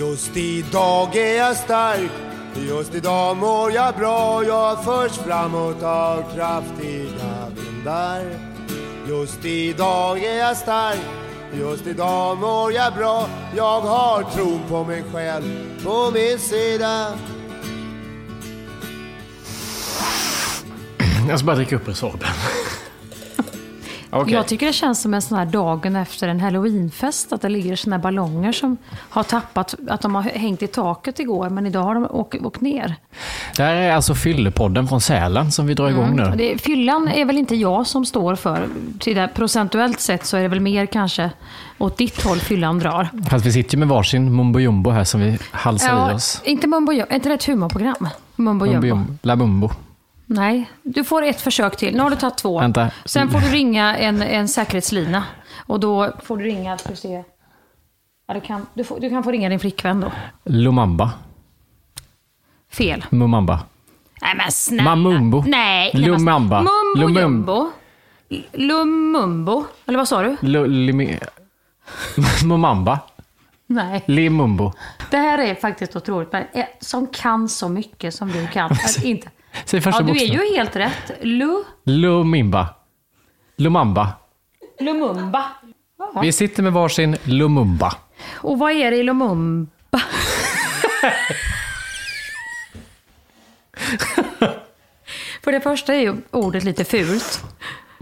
Just idag är jag stark, just idag mår jag bra. Jag förs framåt av kraftiga vindar. Just idag är jag stark, just idag mår jag bra. Jag har tron på mig själv på min sida. Jag ska bara dricka upp Resorben. Okej. Jag tycker det känns som en sån här dagen efter en halloweenfest. Att det ligger såna här ballonger som har tappat, att de har hängt i taket igår. Men idag har de åkt, åkt ner. Det här är alltså Fyllepodden från Sälen som vi drar igång nu. Det, fyllan är väl inte jag som står för. Till det, procentuellt sett så är det väl mer kanske åt ditt håll fyllan drar. Fast vi sitter ju med varsin mumbo jumbo här som vi halsar i oss. inte Mumbo Jumbo, är inte det ett humorprogram? Mumbo Mumbo Jumbo. jumbo. La Mumbo. Nej, du får ett försök till. Nu har du tagit två. Vänta. Sen får du ringa en, en säkerhetslina. Och då får du ringa, ska se. Ja, du, kan, du, får, du kan få ringa din flickvän då. Lumamba. Fel. Mumamba. Nej men snälla. Mamumbo. Nej. Lumamba. Mumbo. Lumumbo. Eller vad sa du? Limi- Mumamba. Nej. Limumbo. Det här är faktiskt otroligt. Men eh, som kan så mycket som du kan. Inte. Säg första Ja, du är bokstaven. ju helt rätt. Lu, Lumimba. Lumamba. Lumumba. Vi sitter med varsin Lumumba. Och vad är det i Lumumba? För det första är ju ordet lite fult.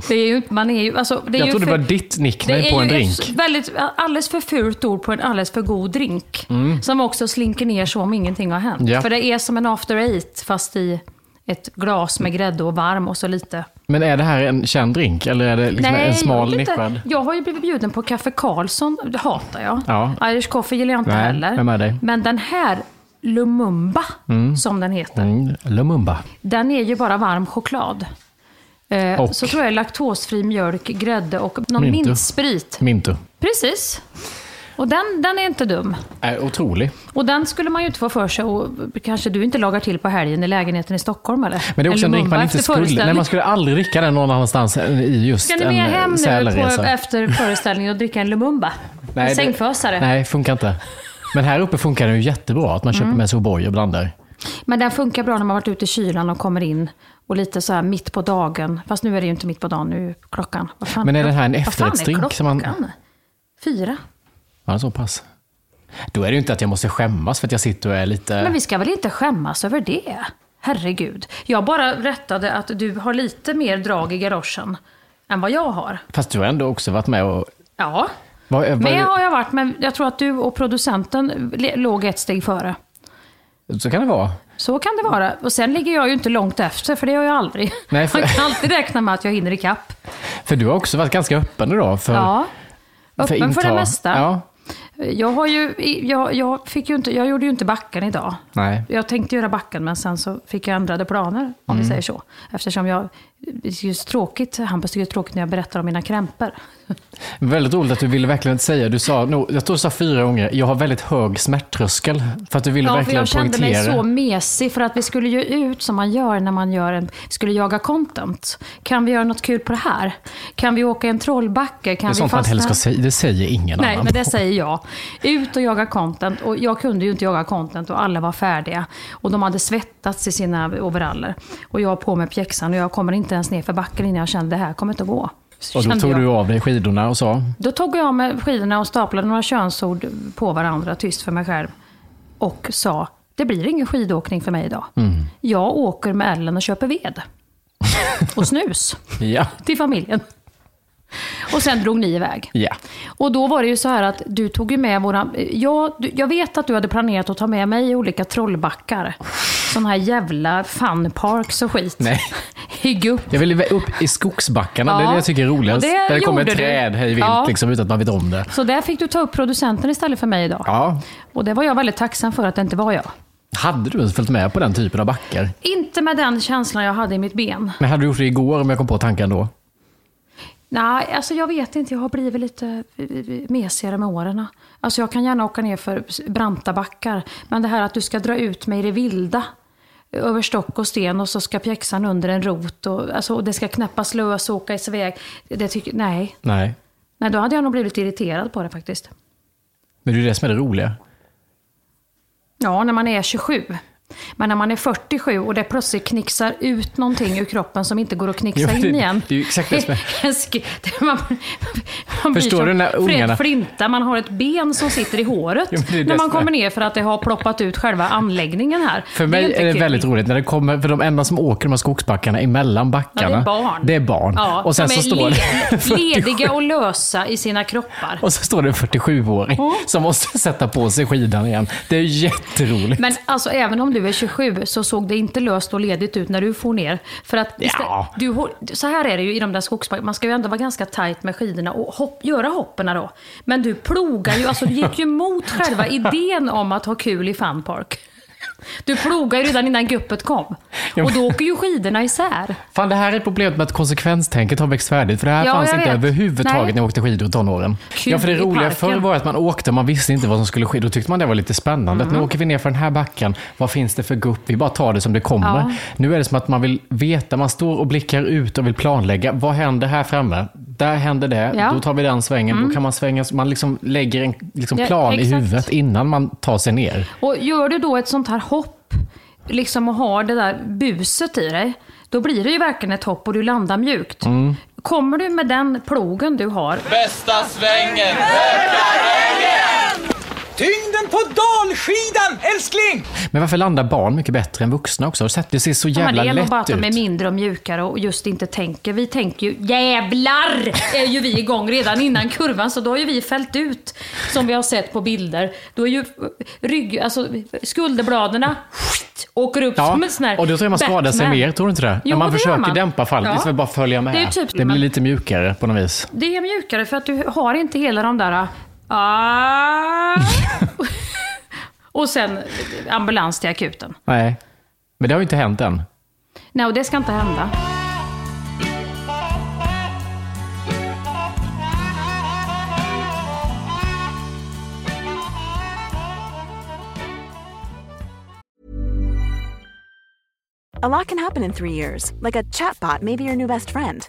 Det är ju, man är ju, alltså, det är Jag ju trodde det var ditt det nickname är på en ju drink. ett väldigt, alldeles för fult ord på en alldeles för god drink. Som också slinker ner så om ingenting har hänt. Mm. Ja. För det är som en after eight fast i ett glas med grädde och varm och så lite. Men är det här en känd drink eller är det liksom en smal nischad? Jag har ju blivit bjuden på Café Karlsson, det hatar jag. Ja. Irish coffee gillar jag inte Nej, heller. Men den här Lumumba, som den heter, Mm, Lumumba. den är ju bara varm choklad. Eh, Och? Så tror jag laktosfri mjölk, grädde och någon Mintu. mintsprit. Minto. Precis. Och den, den är inte dum. Är otrolig. Och den skulle man ju inte få för sig och kanske du inte lagar till på helgen i lägenheten i Stockholm eller? Men det är också en drink man inte skulle... Nej, man skulle aldrig dricka den någon annanstans än i just Ska ni en med hem nu på, efter föreställningen och dricka en Lumumba? Nej, en det- sängfösare. Nej, funkar inte. Men här uppe funkar den ju jättebra, att man köper Mm. med sig O'boy och blandar. Men den funkar bra när man varit ute i kylan och kommer in och lite så här mitt på dagen. Fast nu är det ju inte mitt på dagen, nu är klockan. Vad fan Men är det här en vad fan är efterrättsdrink som man- klockan? Fyra. Ja, så pass. Då är det ju inte att jag måste skämmas för att jag sitter och är lite... Men vi ska väl inte skämmas över det? Herregud. Jag bara rättade att du har lite mer drag i garagen än vad jag har. Fast du har ändå också varit med och... Ja, Vad, vad, med har jag varit, men jag tror att du och producenten låg ett steg före. Så kan det vara. Så kan det vara. Och sen ligger jag ju inte långt efter, för det gör jag aldrig. Nej, för- Man kan alltid räkna med att jag hinner ikapp. För du har också varit ganska öppen idag. För, Ja. Öppen för, det inta- mesta. Ja. Jag, har ju, jag, jag, fick ju inte, jag gjorde ju inte backen idag. Nej. Jag tänkte göra backen, men sen så fick jag ändrade planer, om Mm. vi säger så. Eftersom jag, det är ju tråkigt, Hampus tycker det är tråkigt när jag berättar om mina krämpor. Väldigt roligt att du ville verkligen säga, du sa, nog- jag tror du sa fyra gånger, jag har väldigt hög smärttröskel. För att du ville Ja, verkligen jag kände mig poängtera. så mesig för att vi skulle ju ut som man gör när man gör en, skulle jaga content. Kan vi göra något kul på det här? Kan vi åka en trollbacke? Kan Det är vi sånt man inte heller ska fastna? säga, det säger ingen Nej, annan. men det säger jag. Ut och jaga content. Och jag kunde ju inte jaga content och alla var färdiga. Och de hade svettats i sina overaller. Och jag på med pjäxan och jag kommer inte ens ner för backen innan jag kände det här kommer inte att gå. Och då tog jag. du av dig skidorna och sa, Då tog jag med skidorna och staplade några könsord på varandra, tyst för mig själv. Och sa, det blir ingen skidåkning för mig idag. Mm. Jag åker med Ellen och köper ved. Och snus ja, till familjen. Och sen drog ni iväg. ja. Och då var det ju så här att du tog ju med våra... Jag, jag vet att du hade planerat att ta med mig i olika trollbackar. Sådana här jävla funparks och skit. Nej. Gupp. Jag vill upp i skogsbackarna, det är Ja. det jag tycker är roligast. Det Där det kommer ett träd hej vilt Ja. liksom, utan att man vet om det. Så där fick du ta upp producenten istället för mig idag. Ja. Och det var jag väldigt tacksam för att det inte var jag. Hade du ens följt med på den typen av backar? Inte med den känslan jag hade i mitt ben. Men hade du gjort det igår om jag kom på tanken då? Nej, alltså jag vet inte. Jag har blivit lite eh, mesigare med åren. Alltså jag kan gärna åka ner för branta backar. Men det här att du ska dra ut mig i det vilda. Över stock och sten och så ska pjäxan under en rot. Och, alltså, och det ska knäppas lös och åka iväg. Det tycker, nej. Nej. nej, då hade jag nog blivit irriterad på det faktiskt. Men det är ju det som är det roliga. Ja, när man är 27. Men när man är 47 och det plötsligt knixar ut någonting ur kroppen som inte går att knixa Jo, det- in igen. det är ju exakt det som är- man, man Förstår du när ungarna- Flinta, man har ett ben som sitter i håret Jo, det är det när man är- kommer ner för att det har ploppat ut själva anläggningen här. För mig inte är det kul. väldigt roligt när det kommer, för de enda som åker de här skogsbackarna emellan backarna. Ja, det är barn. Det är barn. Ja, och sen så är står det le- 47 lediga och lösa i sina kroppar. Och så står det en 47-åring Mm. som måste sätta på sig skidan igen. Det är jätteroligt. Men alltså även om du är 27 så såg det inte löst och ledigt ut när du får ner. För att istä- Ja. du, så här är det ju i de där skogsbackarna, man ska ju ändå vara ganska tajt med skidorna och hopp, göra hoppen då. Men du plogar ju, alltså du gick ju emot själva idén om att ha kul i funpark. Du plogar ju redan innan guppet kom. Och då åker ju skidorna isär. Fan, det här är problemet med att konsekvenstänket har växt färdigt. För det här Ja, fanns inte vet. överhuvudtaget Nej. när jag åkte skidor i tonåren. Kul ja, för det roliga förr var att man åkte och man visste inte vad som skulle ske. Då tyckte man det var lite spännande. Att nu åker vi ner för den här backen. Vad finns det för gupp? Vi bara tar det som det kommer. Ja. Nu är det som att man vill veta. Man står och blickar ut och vill planlägga. Vad händer här framme? Där händer det. Ja. Då tar vi den svängen. Då kan man svänga. Man liksom lägger en liksom Ja, plan i exakt. huvudet innan man tar sig ner. Och gör du då ett sånt här hopp, liksom och har det där buset i dig, då blir det ju verkligen ett hopp och du landar mjukt. Mm. Kommer du med den plogen du har, Bästa svängen! Tyngden på dalskidan, älskling! Men varför landar barn mycket bättre än vuxna också? Har du sett? Det ser så Ja, men jävla det är lätt bara att de är ut. mindre och mjukare och just inte tänker. Vi tänker ju jävlar är ju vi igång redan innan kurvan så då har ju vi fällt ut som vi har sett på bilder. Då är ju rygg, alltså skulderbladen åker upp Ja, som en sån här och då tror jag man skadar sig Batman. mer, tror du inte det? Jo, När man det försöker man. dämpa fallet, Ja. att bara följa med. Det typ- det blir man- lite mjukare på något vis. Det är mjukare för att du har inte hela de där... Ah, och sen ambulans till akuten. Nej. Men det har ju inte hänt än. Nej, och det ska inte hända. A lot can happen in three years, like a chatbot may be your new best friend.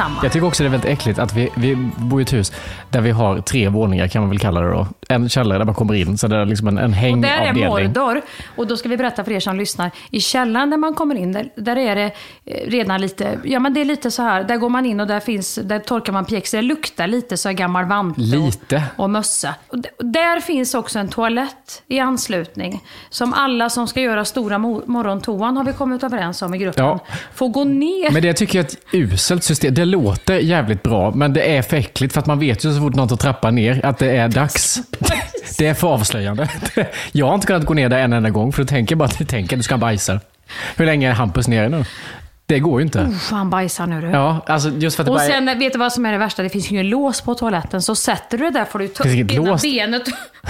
Samma. Jag tycker också det är väldigt äckligt att vi, vi bor i ett hus där vi har tre våningar kan man väl kalla det då. En källare där man kommer in, så det är liksom en, en Och där är hängavdelning. Mordor. Och då ska vi berätta för er som lyssnar. I källaren där man kommer in, där, där är det eh, redan lite, ja men det är lite så här, där går man in och där finns, där torkar man pjäxor. Det luktar lite så här gammal vante Lite. och, och mössa. Och där finns också en toalett i anslutning. Som alla som ska göra stora mo- morgontoan har vi kommit överens om i gruppen. Ja. Får gå ner. Men det tycker jag är ett uselt system. Det låter jävligt bra, men det är för äckligt för att man vet ju så fort någon tar trappan ner att det är dags. Det är för avslöjande. Jag har inte kunnat gå ner där en enda gång för då tänker jag bara att du tänker du ska bajsa. Hur länge är Hampus nere nu? Det går ju inte. Uff, han bajsar nu du. Ja, alltså just för att det Och bara sen, vet du vad som är det värsta? Det finns ju ingen lås på toaletten. Så sätter du det där får du ta ena benet.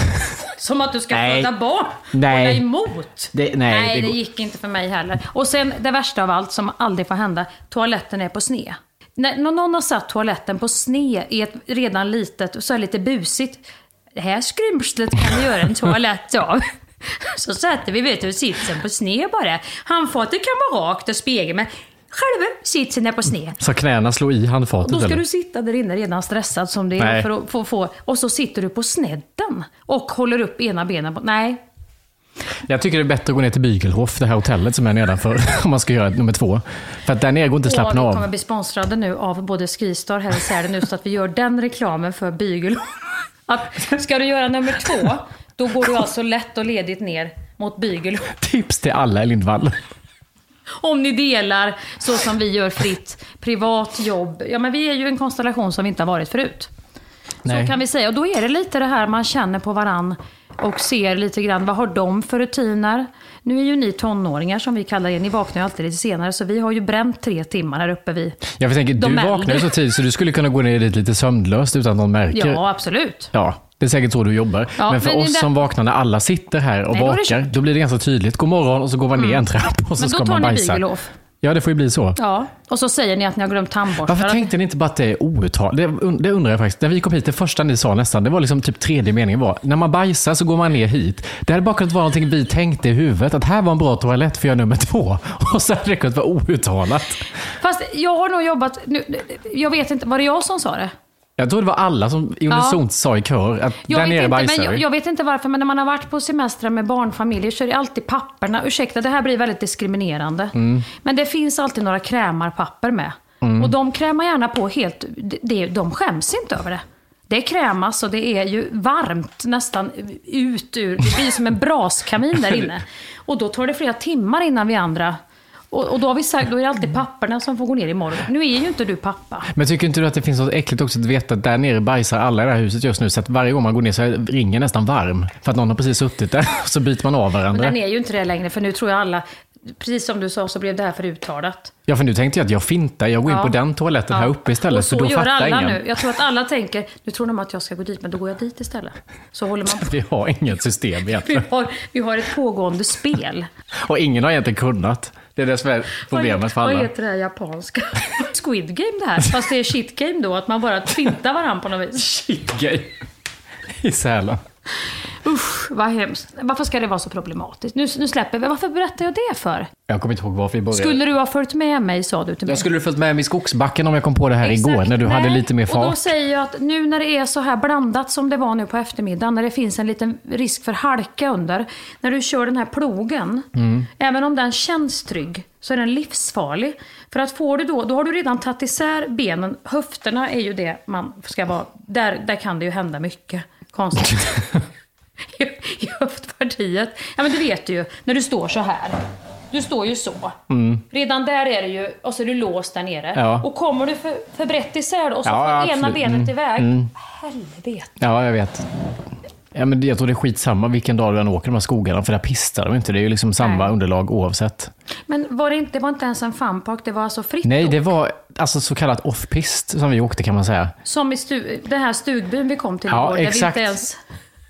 Som att du ska Nej. föda barn. Nej. Hålla emot. Det- nej, det det, går- gick inte för mig heller. Och sen det värsta av allt som aldrig får hända. Toaletten är på sned. När någon har satt toaletten på sned i ett redan litet, så är lite busigt. Det här skrymslet kan vi göra en toalett av. Så sätter vi vet du, sitsen på sned bara. Handfatet kan vara rakt och spegel, men själva sitsen är på sned. Så knäna slår i handfatet Då ska eller? du sitta där inne redan stressad som det är Nej. för att få, få, och så sitter du på snedden och håller upp ena benen. På, nej, Jag tycker det är bättre att gå ner till Bygelhof, det här hotellet som är nedanför, om man ska göra nummer två. För att där nere går inte att och slappna vi kommer av. bli sponsrade nu av både Skistar här i Sälen nu så att vi gör den reklamen för Bygel. Att ska du göra nummer två, då går du alltså lätt och ledigt ner mot Bygel. Tips till alla i Lindvall. Om ni delar så som vi gör fritt, privat jobb. Ja men vi är ju en konstellation som vi inte har varit förut. Nej. Så kan vi säga. Och då är det lite det här man känner på varann och ser lite grann vad har de för rutiner. Nu är ju ni tonåringar som vi kallar er, ni vaknar ju alltid lite senare så vi har ju bränt tre timmar här uppe vi. Jag tänker, du vaknar ju så tidigt så du skulle kunna gå ner dit lite sömnlöst utan att någon märker. Ja, absolut. Ja, det är säkert så du jobbar. Ja, men för men oss det- som vaknar när alla sitter här och Nej, då vakar, kört. då blir det ganska tydligt. God morgon och så går man ner en trapp och så Men ska då tar man ni bajsa. Ja, det får ju bli så. Ja, och så säger ni att ni har glömt tandborstar. Varför tänkte ni inte bara att det är outtalat? Det, det undrar jag faktiskt. När vi kom hit, det första ni sa nästan, det var liksom typ tredje meningen var, när man bajsar så går man ner hit. Det hade bara kunnat vara någonting vi tänkte i huvudet, att här var en bra toalett för jag är nummer två. Och så hade det kunnat vara outtalat. Fast jag har nog jobbat, nu, jag vet inte, var det jag som sa det? Jag tror det var alla som unisont sa i kör att Jag där nere inte, bajsar men jag, jag vet inte varför, men när man har varit på semestrar med barnfamiljer så är det alltid papperna. Ursäkta, det här blir väldigt diskriminerande. Mm. Men det finns alltid några krämarpapper med. Och de krämar gärna på helt... Det, de skäms inte över det. Det krämas och det är ju varmt nästan ut ur... Det blir som en braskamin där inne. Och då tar det flera timmar innan vi andra... Och, och då har vi sagt, då är det alltid papperna som får gå ner imorgon. Nu är ju inte du pappa. Men tycker inte du att det finns något äckligt också att veta att där nere bajsar alla i det här huset just nu, så att varje gång man går ner så är ringen nästan varm. För att någon har precis suttit där, så byter man av Men varandra. den är ju inte det längre, för nu tror jag alla... Precis som du sa så blev det här för uttalat. Ja, för nu tänkte jag att jag fintar, jag går in Ja. på den toaletten här uppe istället, Och så, så då gör fattar alla ingen. nu. Jag tror att alla tänker, nu tror de att jag ska gå dit, men då går jag dit istället. Så håller man på. Vi har inget system Vi egentligen. har, vi har ett pågående spel. Och ingen har egentligen kunnat. Det är det som är problemet för Vad alla. heter det här japanska? Squid Game det här. Fast det är shit game då, att man bara fintar varandra på något vis. Shit gay. I Sälen. Usch, vad hemskt. Varför ska det vara så problematiskt? Nu, nu släpper vi. Varför berättar jag det för? Jag kommer inte ihåg varför vi började. Skulle du ha följt med mig, sa du till mig. Jag skulle ha följt med mig i skogsbacken om jag kom på det här igår, Exakt. när du hade Nej. lite mer Och då fart. säger jag att nu när det är så här blandat som det var nu på eftermiddagen, när det finns en liten risk för halka under. När du kör den här plogen, Mm. även om den känns trygg, så är den livsfarlig. För att får du då, då har du redan tagit isär benen. Höfterna är ju det man ska vara, där, där kan det ju hända mycket konstigt. I, I höftpartiet. Ja men det vet du ju, när du står så här. Du står ju så. Redan där är det ju, och så är du låst där nere. Mm. Ja. Och kommer du för, för brett isär och så Ja, får ena benet Mm. iväg. Helvete. Ja, jag vet. Ja, men jag tror det är skitsamma vilken dag du än åker de här skogarna, för där pistar de inte. Det är ju liksom samma Nej. underlag oavsett. Men var det, inte, det var inte ens en funpark, det var alltså fritt Nej, åk. det var alltså så kallat off-pist som vi åkte kan man säga. Som i stu, den här stugbyn vi kom till Ja, igår, där exakt. vi inte ens...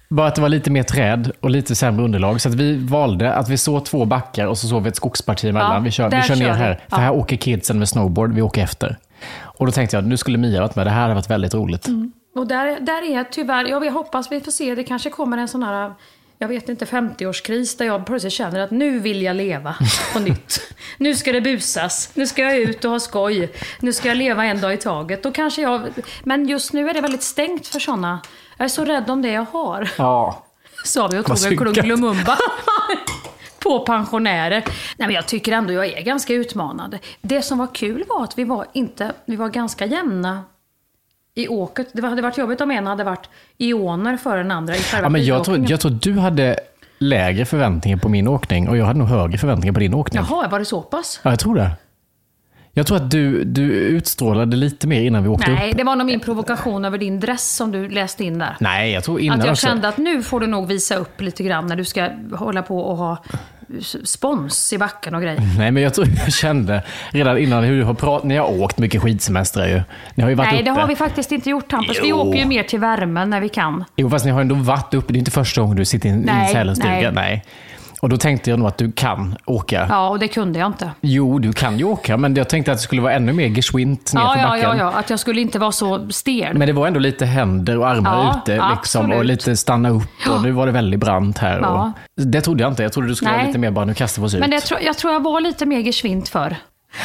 Bara att det var lite mer träd och lite sämre underlag. Så att vi valde att vi såg två backar och så såg vi ett skogsparti emellan. Ja, vi kör, vi där kör ner kör vi. här. För Ja. här åker kidsen med snowboard, vi åker efter. Och då tänkte jag, nu skulle Mia varit med, det här hade varit väldigt roligt. Mm. Och där, där är tyvärr, jag hoppas vi får se, det kanske kommer en sån här, jag vet inte, 50-årskris där jag plötsligt känner att nu vill jag leva på nytt. Nu ska det busas, nu ska jag ut och ha skoj, nu ska jag leva en dag i taget. Då kanske jag, men just nu är det väldigt stängt för såna. Jag är så rädd om det jag har. Ja. Sa vi och tog en klunk. Lumumba. på pensionärer. Nej men jag tycker ändå jag är ganska utmanande. Det som var kul var att vi var inte, vi var ganska jämna i åket. Det hade varit jobbigt om en hade varit ioner före den andra i själva Ja, men jag, tror, jag tror du hade lägre förväntningar på min åkning och jag hade nog högre förväntningar på din åkning. Jaha, var det så pass? Ja, jag tror det. Jag tror att du, du utstrålade lite mer innan vi åkte Nej, upp. det var nog min provokation över din dress som du läste in där. Nej, jag tror innan Att jag också. kände att nu får du nog visa upp lite grann när du ska hålla på och ha spons i backen och grejer. Nej, men jag tror jag kände redan innan hur du har pratat. Ni har åkt mycket skidsemestrar ju. Ni har ju varit Nej, uppe. det har vi faktiskt inte gjort Hampus. Vi åker ju mer till värmen när vi kan. Jo, fast ni har ändå varit uppe. Det är inte första gången du sitter i en, Sälenstuga. nej. Nej. Och då tänkte jag nog att du kan åka. Ja, och det kunde jag inte. Jo, du kan ju åka, men jag tänkte att det skulle vara ännu mer geschwint ner Ja, ja, backen. ja, ja, att jag skulle inte vara så stel. Men det var ändå lite händer och armar Ja, ute liksom, och lite stanna upp och nu var det väldigt brant här. Ja. Och, det trodde jag inte. Jag trodde du skulle vara Nej. lite mer bara nu kastar vi oss ut. Men det, tror- jag tror jag var lite mer geschwint för.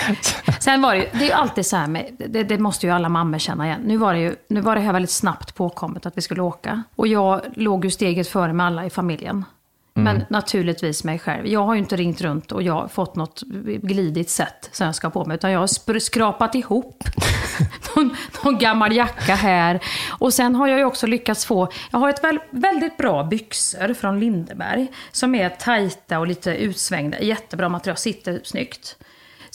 Sen var det ju, det är alltid så här med, det, det måste ju alla mammor känna igen. Nu var, det ju, nu var det här väldigt snabbt påkommet att vi skulle åka. Och jag låg ju steget före med alla i familjen. Men naturligtvis mig själv. Jag har ju inte ringt runt och jag fått något glidigt sätt som jag ska på mig. Utan jag har skrapat ihop någon, någon gammal jacka här. Och sen har jag ju också lyckats få, jag har ett väl, väldigt bra byxor från Lindeberg. Som är tajta och lite utsvängda. Jättebra material, sitter snyggt.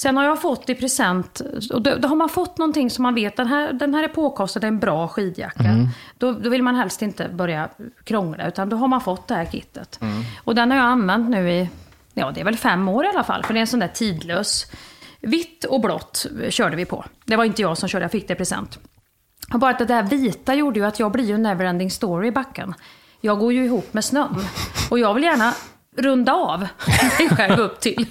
Sen har jag fått i present, och då, då har man fått någonting som man vet, den här, den här är påkostad, det är en bra skidjacka. Då, då vill man helst inte börja krångla, utan då har man fått det här kittet. Och den har jag använt nu i, ja det är väl fem år i alla fall, för det är en sån där tidlös. Vitt och blått körde vi på. Det var inte jag som körde, jag fick det i present. Och bara att det där vita gjorde ju att jag blir ju en neverending story i backen. Jag går ju ihop med snön. Och jag vill gärna runda av mig själv upp till.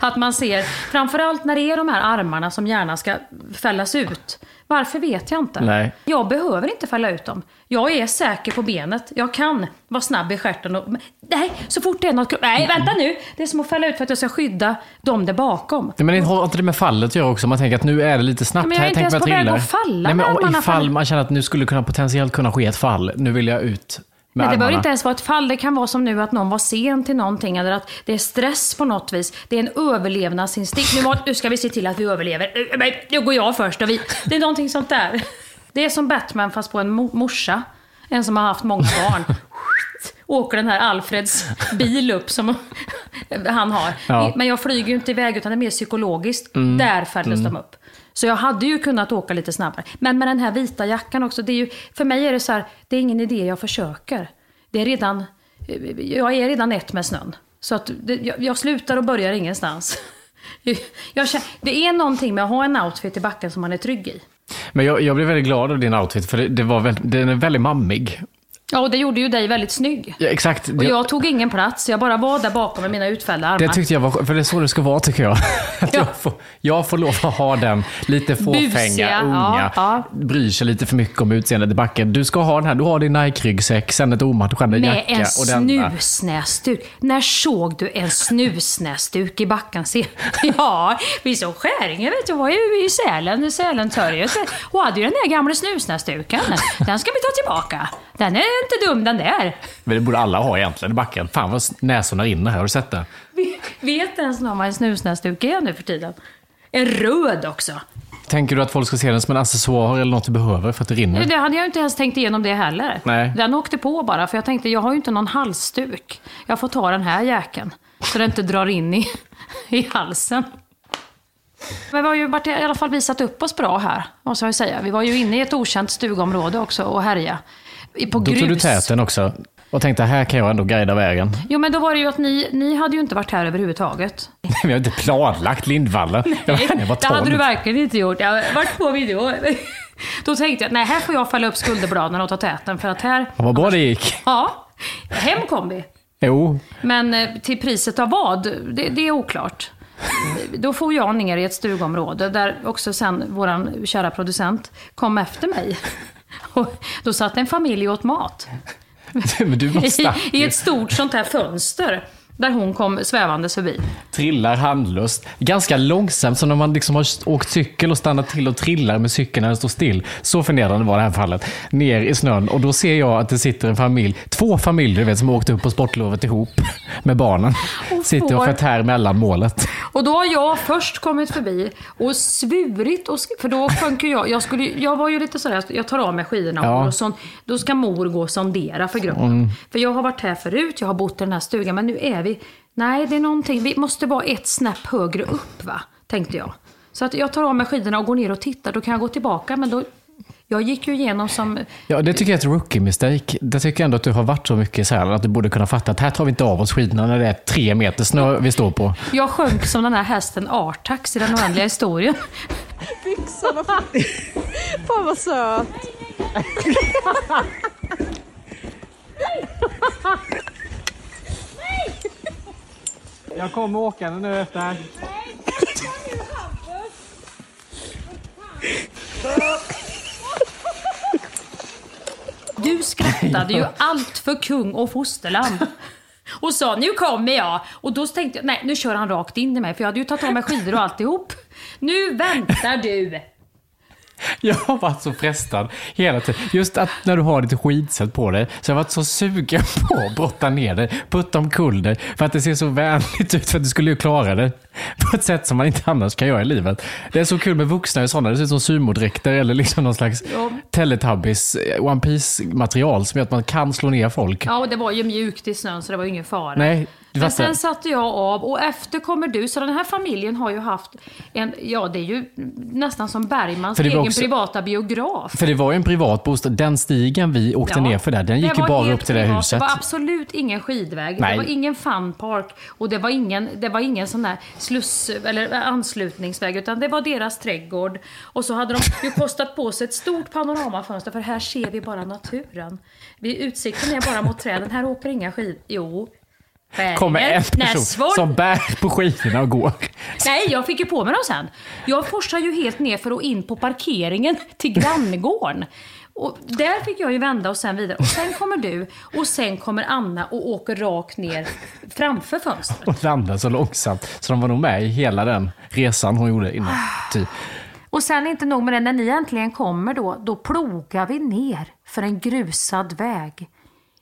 Att man ser, framförallt när det är de här armarna som gärna ska fällas ut. Varför vet jag inte. Nej. Jag behöver inte fälla ut dem. Jag är säker på benet. Jag kan vara snabb i stjärten och... Nej, så fort det är något... Nej, vänta nu! Det är som att fälla ut för att jag ska skydda dem där bakom. Nej, men det har inte det med fallet att göra också? Man tänker att nu är det lite snabbt men jag är inte ens på väg att falla Nej, men ifall man känner att nu skulle kunna potentiellt kunna ske ett fall. Nu vill jag ut Men det behöver inte ens vara ett fall. Det kan vara som nu att någon var sen till någonting eller att det är stress på något vis. Det är en överlevnadsinstinkt. Nu, må- nu ska vi se till att vi överlever. Nu- men Nu går jag först och vi... Det är någonting sånt där. Det är som Batman fast på en mo- morsa. En som har haft många barn. Åker den här Alfreds bil upp som han har. Ja. Men jag flyger ju inte iväg utan det är mer psykologiskt. Där fälldes de upp. Så jag hade ju kunnat åka lite snabbare. Men med den här vita jackan också, det är ju, för mig är det så här, det är ingen idé jag försöker. Det är redan, eh, jag är redan ett med snön. Så att det, jag, jag slutar och börjar ingenstans. Jag, känner, det är någonting med att ha en outfit i backen som man är trygg i. Men jag, jag blev väldigt glad av din outfit, för det, det var väldigt, den är väldigt mammig. Ja, och det gjorde ju dig väldigt snygg. Ja, exakt. Och jag tog ingen plats, jag bara var där bakom med mina utfällda armar. det tyckte jag var för det är så det ska vara tycker jag. Att Ja. jag, får, jag får lov att ha den lite fåfänga, Busiga, unga, ja, ja. bryr sig lite för mycket om utseendet i backen. Du ska ha den här, du har din Nike-ryggsäck, sen ett omatchande Med jacka en och denna. snusnäsduk. När såg du en snusnäsduk i backen? Ja, vi såg Skäringe vet du, var ju i Sälen, i Sälentorget. Och hade ju den där gamla snusnäsduken. Den ska vi ta tillbaka. Den är inte dum den där. Men det borde alla ha egentligen i backen. Fan vad näsorna rinner här, har du sett det? Vet ens någon vad en snusnäsduk är nu för tiden? En röd också. Tänker du att folk ska se den som en accessoar eller något du behöver för att det rinner? Det hade jag inte ens tänkt igenom det heller. Nej. Den åkte på bara, för jag tänkte jag har ju inte någon halsduk. Jag får ta den här jäkeln. Så det inte drar in i, i halsen. Men vi har ju varit, i alla fall visat upp oss bra här, måste jag säga. Vi var ju inne i ett okänt stugområde också och härja. På Då grus. tog du täten också och tänkte här kan jag ändå guida vägen. Jo men då var det ju att ni, ni hade ju inte varit här överhuvudtaget. Vi har inte planlagt Lindvallen. Jag var, jag var det hade du verkligen inte gjort. Jag, vart får vi då? Då tänkte jag, nej här får jag falla upp skulderbladen och ta täten för att här... Vad bra det gick. Ja, hem kom vi. Jo, Men eh, till priset av vad, det, det är oklart. Då får jag ner i ett stugområde där också sen våran kära producent kom efter mig. Och då satt en familj och åt mat. I. I ett stort sånt här fönster. Där hon kom svävandes förbi. Trillar handlöst. Ganska långsamt, som när man liksom har åkt cykel och stannat till och trillar med cykeln när den står still. Så förnedrande var det här fallet. Ner i snön. Och då ser jag att det sitter en familj, två familjer vet, som har åkt upp på sportlovet ihop med barnen. Och Sitter och förtär mellan målet. Och då har jag först kommit förbi och svurit, och, för då sjönk jag. Jag, skulle, jag var ju lite sådär, jag tar av mig skidorna Ja. och så, då ska mor gå och sondera för gruppen. Mm. För jag har varit här förut, jag har bott i den här stugan, men nu är vi, nej det är någonting, vi måste vara ett snäpp högre upp va, tänkte jag. Så att jag tar av mig skidorna och går ner och tittar, då kan jag gå tillbaka, men då, jag gick ju igenom som, Ja, det tycker jag är ett rookie-mistake. Det tycker jag ändå att du har varit så mycket i Sälen att du borde kunna fatta att här tar vi inte av oss skidorna när det är tre meter snö vi står på. jag sjönk som den här hästen Artax i den oändliga historien. Byxorna. Fan vad söt. Jag kommer åkande nu efter. Du skrattade ju allt för kung och fosterland. Och sa nu kommer jag. Och då tänkte jag, nej nu kör han rakt in i mig för jag hade ju tagit av mig skidor och alltihop. Nu väntar du. Jag har varit så frestad hela tiden. Just att när du har lite skidset på dig, så jag har varit så sugen på att brotta ner dig, putta omkull dig, för att det ser så vänligt ut, för att du skulle ju klara det på ett sätt som man inte annars kan göra i livet. Det är så kul med vuxna i sådana, det ser ut som sumodräkter eller liksom någon slags Ja. Teletubbies eh, One Piece-material som gör att man kan slå ner folk. Ja, och det var ju mjukt i snön så det var ju ingen fara. Nej, Men sen satte jag av och efter kommer du. Så den här familjen har ju haft en, ja det är ju nästan som Bergmans det egen också- privata biograf. För det var ju en privat bostad. Den stigen vi åkte Ja. ner för där, den gick Det ju bara upp till det privat. huset. Det var absolut ingen skidväg, Nej. det var ingen funpark och det var ingen, det var ingen sån där sluss eller anslutningsväg utan det var deras trädgård. Och så hade de ju kostat på sig ett stort panoramafönster för här ser vi bara naturen. Vi, utsikten är bara mot träden, här åker inga skid... Jo. Bergen, kommer en person Näsvold. som bär på skidorna och går. Nej, jag fick ju på mig dem sen. Jag forsar ju helt ner för att in på parkeringen till granngården. Och där fick jag ju vända och sen vidare. Och sen kommer du och sen kommer Anna och åker rakt ner framför fönstret. och landade så långsamt. Så de var nog med i hela den resan hon gjorde innan. Typ. Och sen inte nog med det, när ni äntligen kommer då, då plogar vi ner för en grusad väg.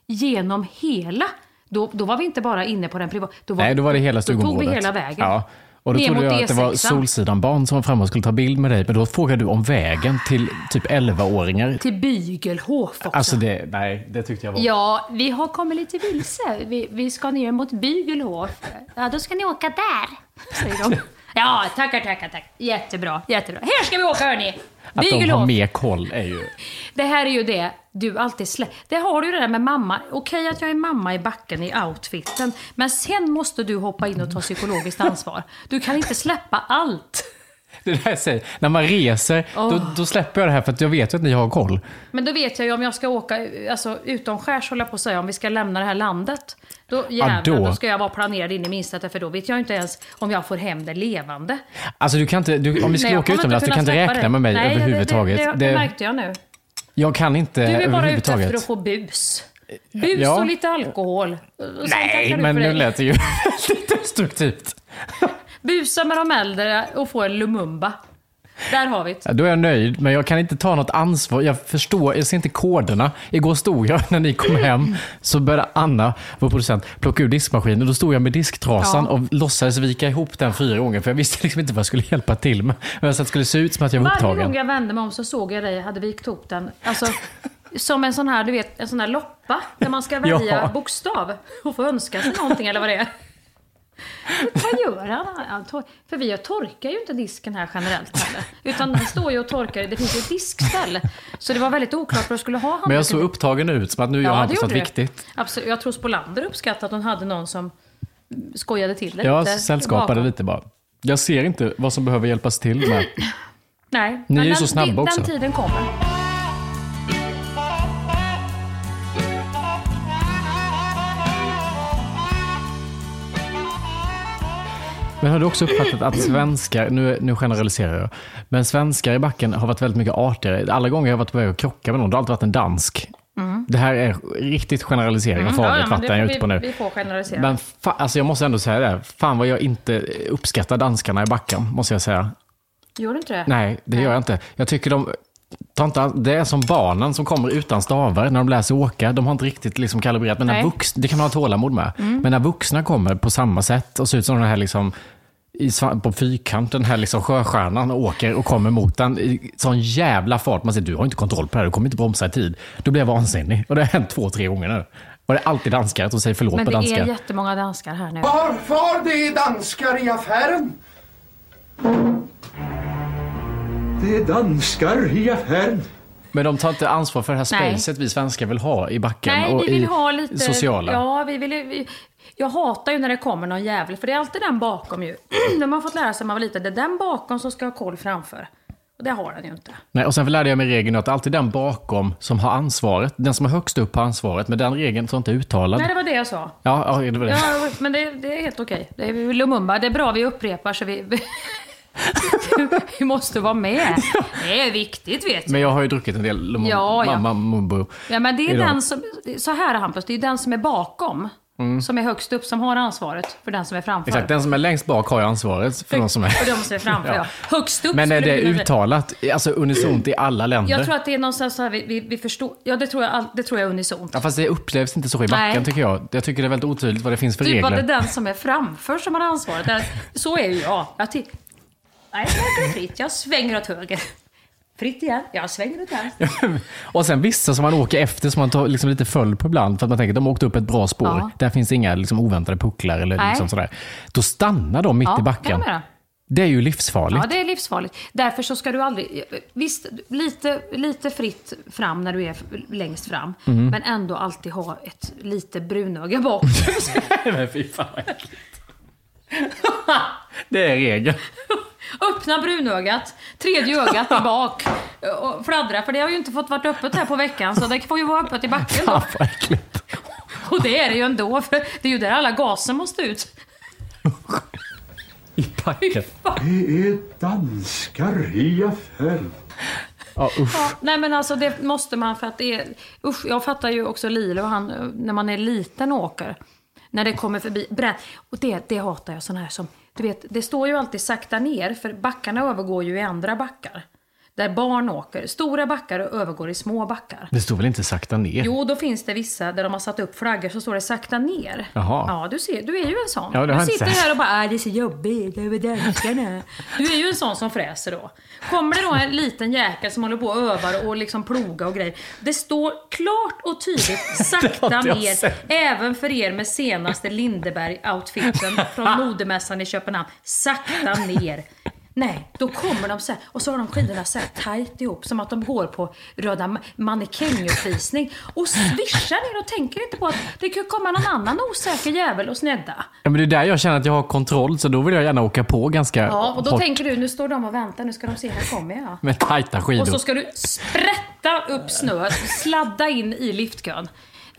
Genom hela. Då, då var vi inte bara inne på den privata. Då var, Nej, då var det hela Då stugområdet. tog vi hela vägen. Ja. Och då Ner trodde jag att det var E6. Solsidan-barn som var framme och skulle ta bild med dig. Men då frågade du om vägen till typ 11-åringar. Till Bygelhof också. Alltså det, nej, det tyckte jag var... Ja, vi har kommit lite vilse. Vi, vi ska ner mot Bygelhof. Ja, då ska ni åka där, säger de. Ja, tackar, tackar, tack. Jättebra, jättebra. Här ska vi åka hörni! Att de har mer koll är ju... Det här är ju det du alltid slä... Det har du ju det där med mamma. Okej att jag är mamma i backen i outfiten, men sen måste du hoppa in och ta psykologiskt ansvar. Du kan inte släppa allt. Det där jag säger, när man reser, då, då släpper jag det här för att jag vet ju att ni har koll. Men då vet jag ju om jag ska åka alltså, utomskärs, hålla på att säga, om vi ska lämna det här landet. Då, jävlar, då. då. ska jag vara planerad in i minsta, för då vet jag inte ens om jag får hem det levande. Alltså du kan inte, du, om vi skulle jag åka utomlands, du kan inte räkna det. med mig Nej, överhuvudtaget. Det, det, det, Det- märkte jag nu. jag kan inte Du är bara ute överhuvudtaget. efter att få bus. Bus Ja. och lite alkohol. Och Nej, men för nu lät det ju väldigt destruktivt. Busa med de äldre och få en Lumumba. Där har vi det. Ja, Då är jag nöjd, men jag kan inte ta något ansvar. Jag förstår, jag ser inte koderna. Igår stod jag, när ni kom hem, så började Anna, vår producent, plocka ur diskmaskinen. Då stod jag med disktrasan Ja. och låtsades vika ihop den fyra gånger, för jag visste liksom inte vad jag skulle hjälpa till med. Men att det skulle se ut som att jag var Varje gång upptagen. jag vände mig om så såg jag dig, hade vikt ihop den. Alltså, som en sån här, du vet, en sån här loppa. Där man ska välja Ja. bokstav och få önska sig någonting eller vad det är. Vad gör han? för vi torkar ju inte disken här generellt heller. Utan den står ju och torkar, det finns ju ett diskställ. Så det var väldigt oklart vad du skulle ha Men jag handduken såg upptagen ut, som att nu gör Ja, han något viktigt. Absolut. Jag tror Spolander uppskattade att hon hade någon som skojade till det Jag lite. sällskapade bakom. lite bara. Jag ser inte vad som behöver hjälpas till med. Nej. Ni men är ju den, så snabba den, också. Den tiden kommer. Men har du också uppfattat att svenskar, nu, nu generaliserar jag, men svenskar i backen har varit väldigt mycket artigare. Alla gånger jag har varit på väg att krocka med någon, det har alltid varit en dansk. Det här är riktigt generalisering av Mm, farligt vatten jag är ute på nu. vi får generalisera. Men fa- alltså jag måste ändå säga det, fan vad jag inte uppskattar danskarna i backen, måste jag säga. Gör du inte det? Nej, det gör jag inte. Jag tycker de... tar inte Det är som barnen som kommer utan stavar när de lär sig åka. De har inte riktigt liksom kalibrerat. Men när. Mm. vux, det kan man ha tålamod med. Men när vuxna kommer på samma sätt och ser ut som den här liksom, i, på fyrkanten, här liksom sjöstjärnan och åker och kommer mot den i sån jävla fart. Man säger du har inte kontroll på det här, du kommer inte bromsa i tid. Då blir jag vansinnig. Och det har hänt två, tre gånger nu. Och det är alltid danskar som säger förlåt Men på det danska. är jättemånga danskar här nu. Var, var det är danskar i affären? Det är danskar i affären. Men de tar inte ansvar för det här Nej. spacet vi svenskar vill ha i backen Nej, och vi vill i ha lite... sociala. Ja, vi vill, vi, jag hatar ju när det kommer någon jävel, för det är alltid den bakom ju. De har man fått lära sig när man var liten. Det är den bakom som ska ha koll framför. Och det har den ju inte. Nej, och sen lärde jag mig regeln att det alltid är den bakom som har ansvaret. Den som är högst upp har ansvaret, men den regeln tror jag inte är uttalad. Nej, det var det jag sa. Ja, ja, det var det. Ja, men det, det är helt okej. Det är Lumumba. Det är bra vi upprepar så vi... vi måste vara med. Det är viktigt vet du. Men jag har ju druckit en del Lumum- Ja, ja. Mamma Mumbo. Ja, men det är idag. den som... Så här Hampus, det är den som är bakom. Som är högst upp, som har ansvaret för den som är framför. Exakt, den som är längst bak har ju ansvaret för de som är... Och de som är framför, ja. Högst upp Men är det uttalat, alltså unisont i alla länder? Jag tror att det är någonstans så här, vi, vi, vi förstår. Ja, det tror jag, det tror jag är unisont. Ja, fast det upplevs inte så i backen Nej. tycker jag. Jag tycker det är väldigt otydligt vad det finns för Typ att regler. det är den som är framför som har ansvaret. Så är ju jag. jag Nej, jag är fritt. Jag svänger åt höger. Fritt igen. Jag svänger åt vänster. och sen vissa som man åker efter som man tar liksom lite följd på ibland för att man tänker att de har åkt upp ett bra spår. Ja. Där finns inga liksom oväntade pucklar eller Nej. liksom sådär. Då stannar de mitt Ja, i backen. Det är ju livsfarligt. Ja, det är livsfarligt. Därför så ska du aldrig... Visst, lite, lite fritt fram när du är längst fram. Mhm. Men ändå alltid ha ett lite brunöga bak. Men fy fan vad äckligt. Det är regeln. Öppna brunögat, tredje ögat i bak och fladdra. För det har ju inte fått varit öppet här på veckan så det får ju vara öppet i backen då. Äckligt. Och det är det ju ändå för det är ju där alla gaser måste ut. I backen. Det är danskar i affären. Ja, usch. Ja, nej men alltså det måste man för att det är... Usch, jag fattar ju också Lilo, han, när man är liten och åker. När det kommer förbi bränn. Och det, det hatar jag, sån här som... Du vet, det står ju alltid sakta ner, för backarna övergår ju i andra backar. Där barn åker. Stora backar övergår i små backar. Det står väl inte sakta ner? Jo, då finns det vissa där de har satt upp flaggor så står det sakta ner. Jaha. Ja, du ser, du är ju en sån. Ja, du sitter här och bara, "Ah, det är så jobbigt, väl danskarna. Du är ju en sån som fräser då. Kommer det då en liten jäkel som håller på och övar och liksom ploga och grejer. Det står klart och tydligt, sakta ner. sett. Även för er med senaste Lindeberg-outfiten från modemässan i Köpenhamn. Sakta ner. Nej, då kommer de så här, och så har de skidorna så här tajt ihop som att de går på röda ma- mannekänguppvisning och svischar ner och tänker inte på att det kan komma någon annan osäker jävel och snedda. Ja, men det är där jag känner att jag har kontroll, så då vill jag gärna åka på ganska Ja, och då hårt tänker du, nu står de och väntar, nu ska de se, här kommer jag. med tajta skidor. Och så ska du sprätta upp snö, sladda in i liftkön.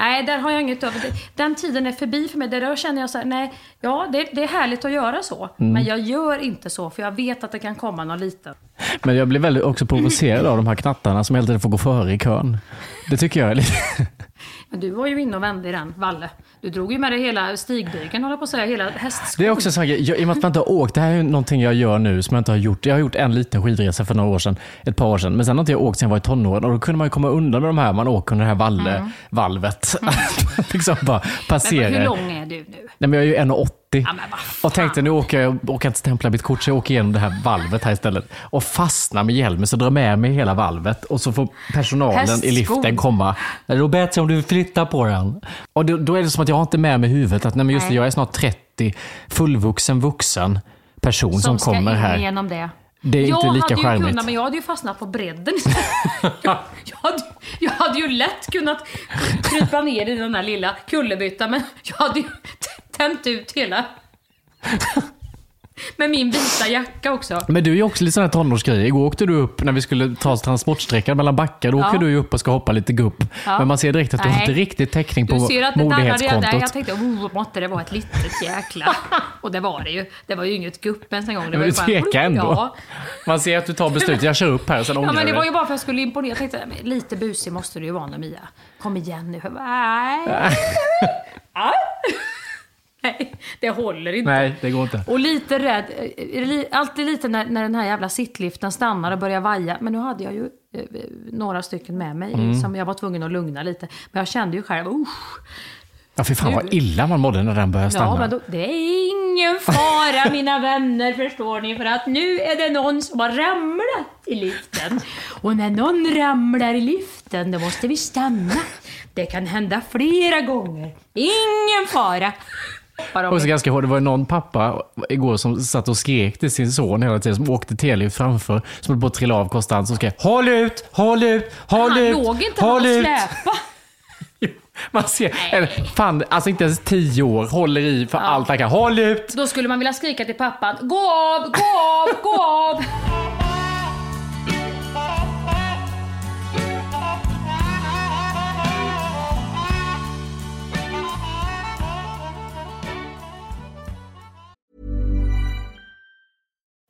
Nej, där har jag inget över. Den tiden är förbi för mig. Där känner jag så här, nej, ja, det, det är härligt att göra så. Mm. Men jag gör inte så, för jag vet att det kan komma någon liten. Men jag blir väldigt också provocerad av de här knattarna som hela tiden får gå före i kön. Det tycker jag är lite... Men du var ju inne och vände i den, Valle. Du drog ju med dig hela stigbygeln, håller på att säga, hela hästskon. Det är också en sån grej, jag, i och med att man inte har åkt, det här är ju någonting jag gör nu som jag inte har gjort. Jag har gjort en liten skidresa för några år sedan, ett par år sedan, men sen har inte jag åkt sedan jag var i tonåren och då kunde man ju komma undan med de här, man åker under det här valle, valvet. liksom bara Mm. Men passera. hur lång är du nu? Nej men jag är ju 1,80. Ja, och tänkte nu åker jag, jag åker inte stämpla mitt kort så jag åker igenom det här valvet här istället. Och fastnar med hjälmen så drar med mig hela valvet och så får personalen i Hästskon. liften komma. Bättre om du flyttar på den. Och då, då är det som att jag har inte med mig i huvudet att nej, men just det, Nej. jag är snart 30, fullvuxen vuxen person som, Som ska kommer in här. genom det. Det är inte jag lika hade ju charmigt. kunnat, men jag hade ju fastnat på bredden. jag, jag, hade, jag hade ju lätt kunnat krypa ner i den där lilla kullerbyttan, men jag hade ju tänt ut hela... Med min vita jacka också. Men du är ju också lite sån här tonårsgrej. Igår åkte du upp när vi skulle ta transportsträckan mellan backar. Då Ja. åker du ju upp och ska hoppa lite gupp. Ja. Men man ser direkt att du har Nej. inte riktigt täckning på redan där. modighetskontot. Jag tänkte, oh, måtte det vara ett litet jäkla. Och det var det ju. Det var ju inget gupp ens en gång. Det Men var du tvekar ändå. Ja. Man ser att du tar beslut. Jag kör upp här, sen Ja, ångrar men det var ju bara för att jag skulle imponera. Jag tänkte, lite busig måste du ju vara nu Mia. Kom igen nu. Nej. Nej, det håller inte. Nej, det går inte. Och lite rädd, eh, alltid lite när, när den här jävla sittliften stannar och börjar vaja. Men nu hade jag ju eh, eh, några stycken med mig Mm. som jag var tvungen att lugna lite. Men jag kände ju själv, usch. Ja, fy fan vad illa man mådde när den började stanna. Ja, men då, det är ingen fara mina vänner, förstår ni. För att nu är det någon som har ramlat i liften. Och när någon ramlar i liften, då måste vi stanna. Det kan hända flera gånger. Ingen fara. Också ganska hårt. Det var någon pappa igår som satt och skrek till sin son hela tiden, som åkte telelift framför, som höll på att trilla av konstant, som skrek Håll ut! Håll ut! Håll han ut! låg inte håll han ut!" släpa. Man ser, eller, fan, alltså inte ens tio år, håller i för allt han kan. Håll ut! Då skulle man vilja skrika till pappan, gå av, gå av, gå av.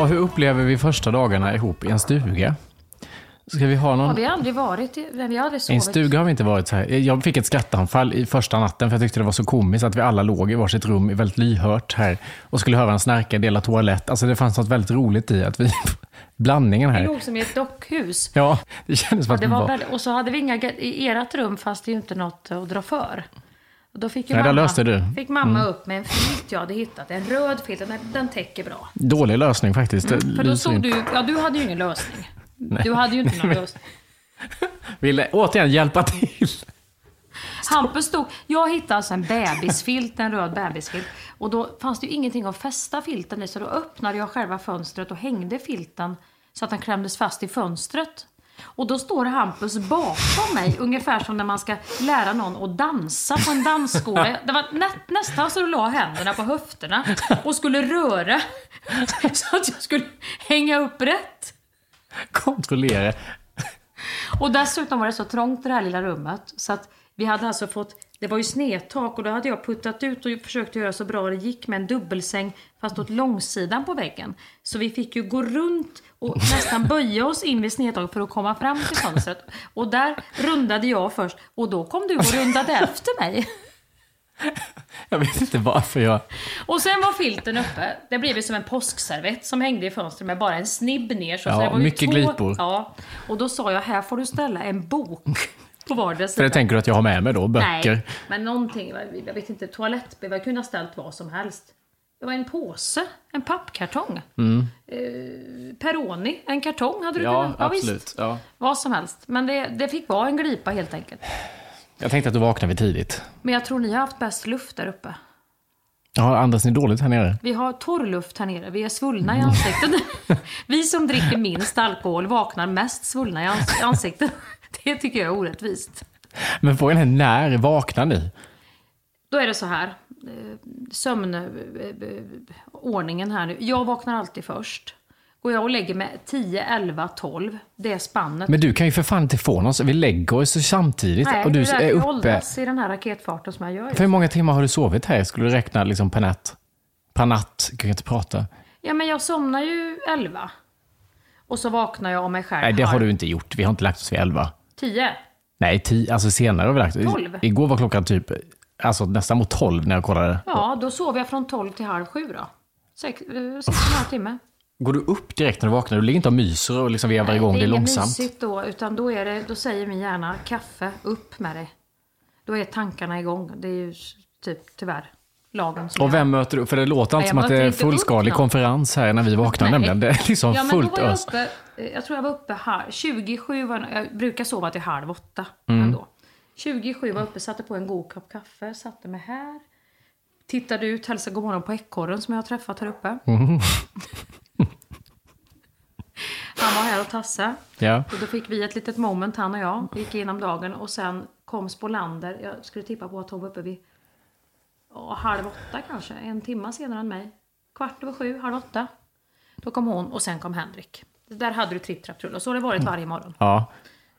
Och hur upplever vi första dagarna ihop i en stuga? Ska vi ha någon... Har vi aldrig varit i, vi har aldrig I en sovit. stuga har vi inte varit så här. Jag fick ett skrattanfall i första natten för jag tyckte det var så komiskt att vi alla låg i varsitt rum i väldigt lyhört här och skulle höra en snarka dela toalett. Alltså det fanns något väldigt roligt i att vi... Blandningen Vi här. låg som i ett dockhus. Ja, det kändes som Ja, att det vi var var... och så hade vi inga, ga- i ert rum fanns det ju inte något att dra för. Och då fick Nej, mamma, löste du. Mm. fick mamma upp med en filt jag hade hittat. En röd filt, den, den täcker bra. Dålig lösning faktiskt. Mm, För då in. du, ja du hade ju ingen lösning. Du hade ju inte någon lösning. Ville återigen hjälpa till. Hampus stod, jag hittade alltså en bebisfilt, en röd bebisfilt. Och då fanns det ju ingenting att fästa filten i, så då öppnade jag själva fönstret och hängde filten så att den klämdes fast i fönstret. Och då står Hampus bakom mig, ungefär som när man ska lära någon att dansa på en dansskola. Det var nä, nästan så du la händerna på höfterna och skulle röra så att jag skulle hänga upp rätt. Kontrollera. Och dessutom var det så trångt i det här lilla rummet så att vi hade alltså fått, det var ju snedtak och då hade jag puttat ut och försökt göra så bra det gick med en dubbelsäng fast åt långsidan på väggen. Så vi fick ju gå runt och nästan böja oss in vid snedtaket för att komma fram till fönstret. Och där rundade jag först och då kom du och rundade efter mig. Jag vet inte varför jag... Och sen var filten uppe. Det blev ju som en påskservett som hängde i fönstret med bara en snibb ner. Så Ja, så det var mycket glipor. Ja. Och då sa jag, här får du ställa en bok på vardera För sida. det tänker du att jag har med mig då, böcker. Nej, men någonting, jag vet inte, toalettbrev, jag kunde ha ställt vad som helst. Det var en påse, en pappkartong. Eh, Peroni, en kartong hade du Mm. Ja, kunnat... absolut. Visst, Ja. vad som helst. Men det, det fick vara en glipa helt enkelt. Jag tänkte att du vaknade vid tidigt. Men jag tror ni har haft bäst luft där uppe. Ja, andas ni dåligt här nere? Vi har torr luft här nere, vi är svullna i ansiktet. vi som dricker minst alkohol vaknar mest svullna i ans- ansiktet. Det tycker jag är orättvist. Men frågan är när vaknar ni? Då är det så här. Eh, Sömnordningen eh, eh, här nu. Jag vaknar alltid först. Går jag och lägger mig 10, 11, 12. Det är spannet. Men du kan ju för fan inte få någon Vi lägger oss samtidigt Nej, och du är, är uppe. åldras i den här raketfarten som jag gör. För hur många timmar har du sovit här? Skulle du räkna liksom per natt? Per natt? Jag kan inte prata. Ja, men jag somnar ju 11. Och så vaknar jag av mig själv. Nej, det har du inte gjort. Vi har inte lagt oss vid 11. Tio? Nej, tio, alltså senare har vi lagt Tolv? Igår var klockan typ alltså, nästan mot tolv när jag kollade. Ja, då sov jag från tolv till halv sju då. Sex, eh, sex och en halv timme. Går du upp direkt när du vaknar? Du ligger inte och myser och liksom vevar igång det, är långsamt? Nej, det är inget mysigt då, utan då, är det, då säger min hjärna kaffe, upp med dig. Då är tankarna igång. Det är ju typ tyvärr lagen som Och vem jag... möter du? För det låter inte som att det är fullskalig konferens här när vi vaknar nämligen. Det är liksom ja, fullt ös eh, jag tror jag var uppe halv, 27, var, jag brukar sova till halv åtta. Mm. Ändå. 27 var uppe, satte på en god kopp kaffe, satte mig här. Tittade ut, hälsade god morgon på ekorren som jag har träffat här uppe. Mm. Han var här och tassade. Ja. Och då fick vi ett litet moment han och jag. Vi gick igenom dagen och sen kom Spolander. Jag skulle tippa på att hon var uppe vid ja, halv åtta kanske. En timma senare än mig. Kvart över sju, halv åtta. Då kom hon och sen kom Henrik. Där hade du tripp, trapp, trull. Och så har det varit varje morgon. ja.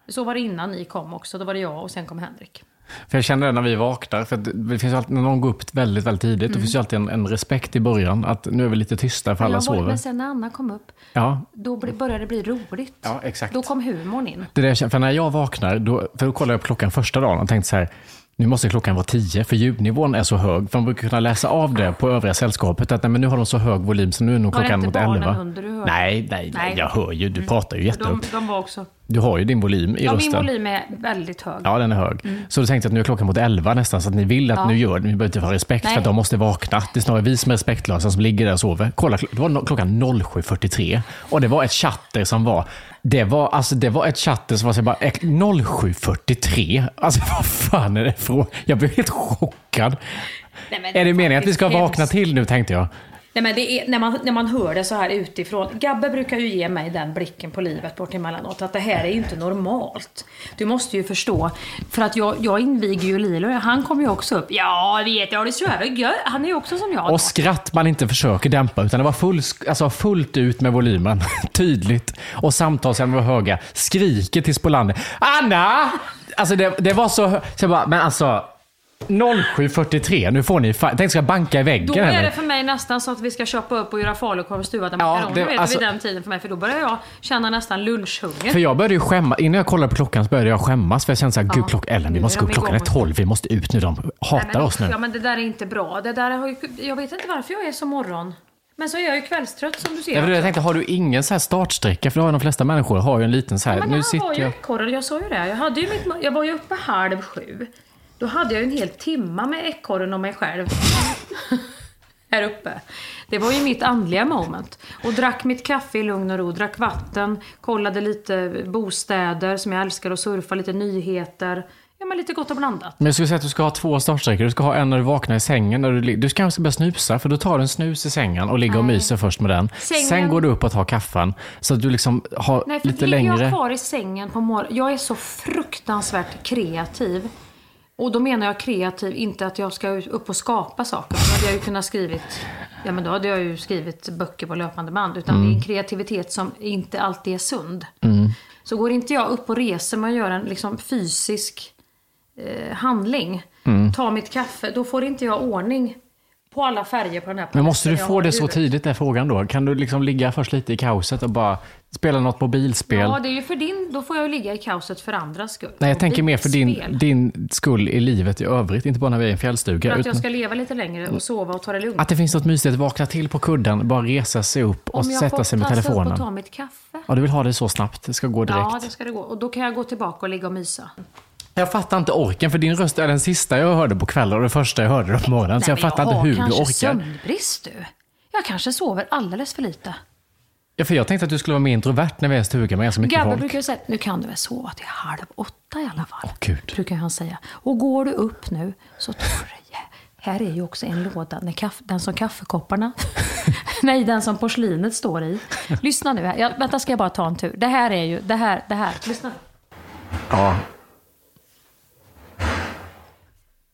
Så var det innan ni kom också. Då var det jag och sen kom Henrik. För jag känner det när vi vaknar, för det finns alltid, när någon går upp väldigt, väldigt tidigt, då finns ju alltid en, en respekt i början, att nu är vi lite tysta för alla Men jag var- sover. Men sen när Anna kom upp, Ja, då började det bli roligt. Ja, exakt. Då kom humorn in. det är det jag känner, för när jag vaknar, då, för då kollar jag på klockan första dagen och tänkte så här, nu måste klockan vara tio, för ljudnivån är så hög. För man brukar kunna läsa av det på övriga sällskapet, att nej, men nu har de så hög volym så nu är nog Var det klockan inte mot barnen elva. under du hörde? Nej, nej, nej, jag hör ju, du pratar ju De, jättehögt. de var också... Du har ju din volym i Ja, min rösten. volym är väldigt hög. Ja, den är hög. Så då tänkte jag att nu är klockan mot 11 nästan, så att ni vill att Ja. nu gör det. Ni behöver inte ha respekt Nej. för att de måste vakna. Det är snarare vi som är respektlösa som ligger där och sover. Kolla, det var klockan 07.43 och det var ett chatter som var det var, alltså, det var ett chatter som var så bara, eh, 07.43. Alltså vad fan är det för Jag blev helt chockad. Nej, men Är det meningen att vi ska vakna till nu tänkte jag? Nej, men det är, när, man, när man hör det så här utifrån. Gabbe brukar ju ge mig den blicken på livet bort emellanåt. Att det här är ju inte normalt. Du måste ju förstå. För att jag, jag inviger ju Lilo. Han kommer ju också upp. Ja, vet jag. Det är så jävla gött. Han är ju också som jag. då. Och skratt man inte försöker dämpa, utan det var full, alltså fullt ut med volymen. Tydligt. Och samtalsämnen var höga. Skriker till Spolander. Anna! Alltså det, det var så så jag bara, men alltså. 07.43, nu får ni fan... Tänk ska jag banka i väggen Då är det för mig nästan så att vi ska köpa upp och göra falukorv och stuvade Ja, makaroner. det- vet alltså- vid den tiden för mig. För då börjar jag känna nästan lunchhunger. För jag började ju skämmas, innan jag kollade på klockan så började jag skämmas. För jag kände såhär, gud klock, Ellen vi måste gå upp, klockan är igång. 12, vi måste ut nu. De hatar Nej, men, oss nu. Ja, men det där är inte bra. Det där har ju, jag vet inte varför jag är så morgon. Men så är jag ju kvällstrött som du ser. Jag, jag tänkte, har du ingen så här startsträcka? För det har de flesta människor, har ju en liten så här, Men nu jag sitter var ju jag... ekorre, jag sa ju det. Jag, hade ju mitt, jag var ju uppe halv sju. Då hade jag en hel timma med ekorren och mig själv. här uppe. Det var ju mitt andliga moment. Och drack mitt kaffe i lugn och ro, drack vatten, kollade lite bostäder som jag älskar att surfa, lite nyheter. Ja, men lite gott och blandat. Men jag skulle säga att du ska ha två startsträckor. Du ska ha en när du vaknar i sängen. När du, du ska kanske börja snusa, för då tar du en snus i sängen och ligger och myser först med den. Sängen- Sen går du upp och tar kaffen. Så att du liksom har Nej, för lite ligger längre... jag kvar i sängen på morgonen. Jag är så fruktansvärt kreativ. Och då menar jag kreativ, inte att jag ska upp och skapa saker. Då hade jag ju kunnat skrivit, ja men då hade jag ju skrivit böcker på löpande band. Utan det är Mm. en kreativitet som inte alltid är sund. Så går inte jag upp och reser mig och gör en liksom fysisk eh, handling, Mm. tar mitt kaffe, då får inte jag ordning på alla färger på den här Men måste du jag få det så tidigt, är frågan då? Kan du liksom ligga först lite i kaoset och bara spela något mobilspel? Ja, det är ju för din, då får jag ju ligga i kaoset för andras skull. Nej, jag tänker mer för din, din skull i livet i övrigt, inte bara när vi är i en fjällstuga. För att utan jag ska leva lite längre och sova och ta det lugnt. Att det finns något mysigt, vakna till på kudden, bara resa sig upp och Om jag sätta får sig med tassa upp telefonen. och ta mitt kaffe. Ja, du vill ha det så snabbt, det ska gå direkt. Ja, det ska det gå. Och då kan jag gå tillbaka och ligga och mysa. Jag fattar inte orken, för din röst är den sista jag hörde på kvällen och det första jag hörde på morgonen. så jag fattar har inte hur du kanske orkar. sömnbrist du. Jag kanske sover alldeles för lite. Ja, för jag tänkte att du skulle vara mer introvert när vi är i en stuga med ganska mycket Gabbe folk. brukar säga, nu kan du väl sova till halv åtta i alla fall. Åh, Gud. Brukar han säga. Och går du upp nu så tar det här är ju också en låda, när kaffe, den som kaffekopparna, nej den som porslinet står i. Lyssna nu, här. jag, vänta ska jag bara ta en tur. Det här är ju, det här, det här, lyssna. Ja.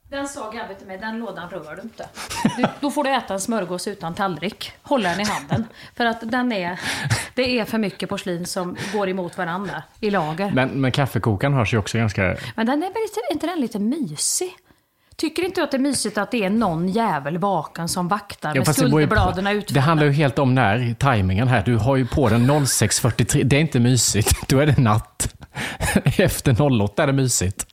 Den sa Gabbe till mig, den lådan rör du inte. Du, då får du äta en smörgås utan tallrik. Hålla den i handen. För att den är, det är för mycket porslin som går emot varandra i lager. Men, Men, men kaffekokaren hörs ju också ganska... den är väl inte den lite mysig? Tycker inte du att det är mysigt att det är någon jävel vaken som vaktar med det skulderbladen Det utfallna? handlar ju helt om när, tajmingen här. Du har ju på den 06.43. Det är inte mysigt. Då är det natt. Efter 08 är det mysigt.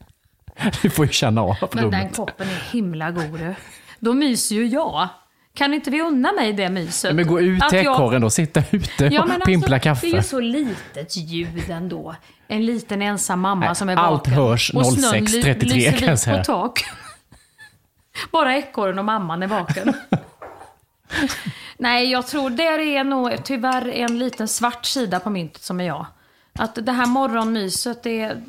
Du får ju känna av Men den koppen är himla god du. Då myser ju jag. Kan inte vi unna mig det myset? Men gå ut till jag- ekorren då. Sitta ute och Ja, men pimpla alltså, kaffe. Det är ju så litet ljud ändå. En liten ensam mamma Nej, som är allt vaken. hörs Och snön 06.33 ly- kan jag säga. på tak. Bara ekorren och mamman är vaken. Nej, jag tror det är nog tyvärr en liten svart sida på myntet som är jag. Att det här morgonmyset, det är...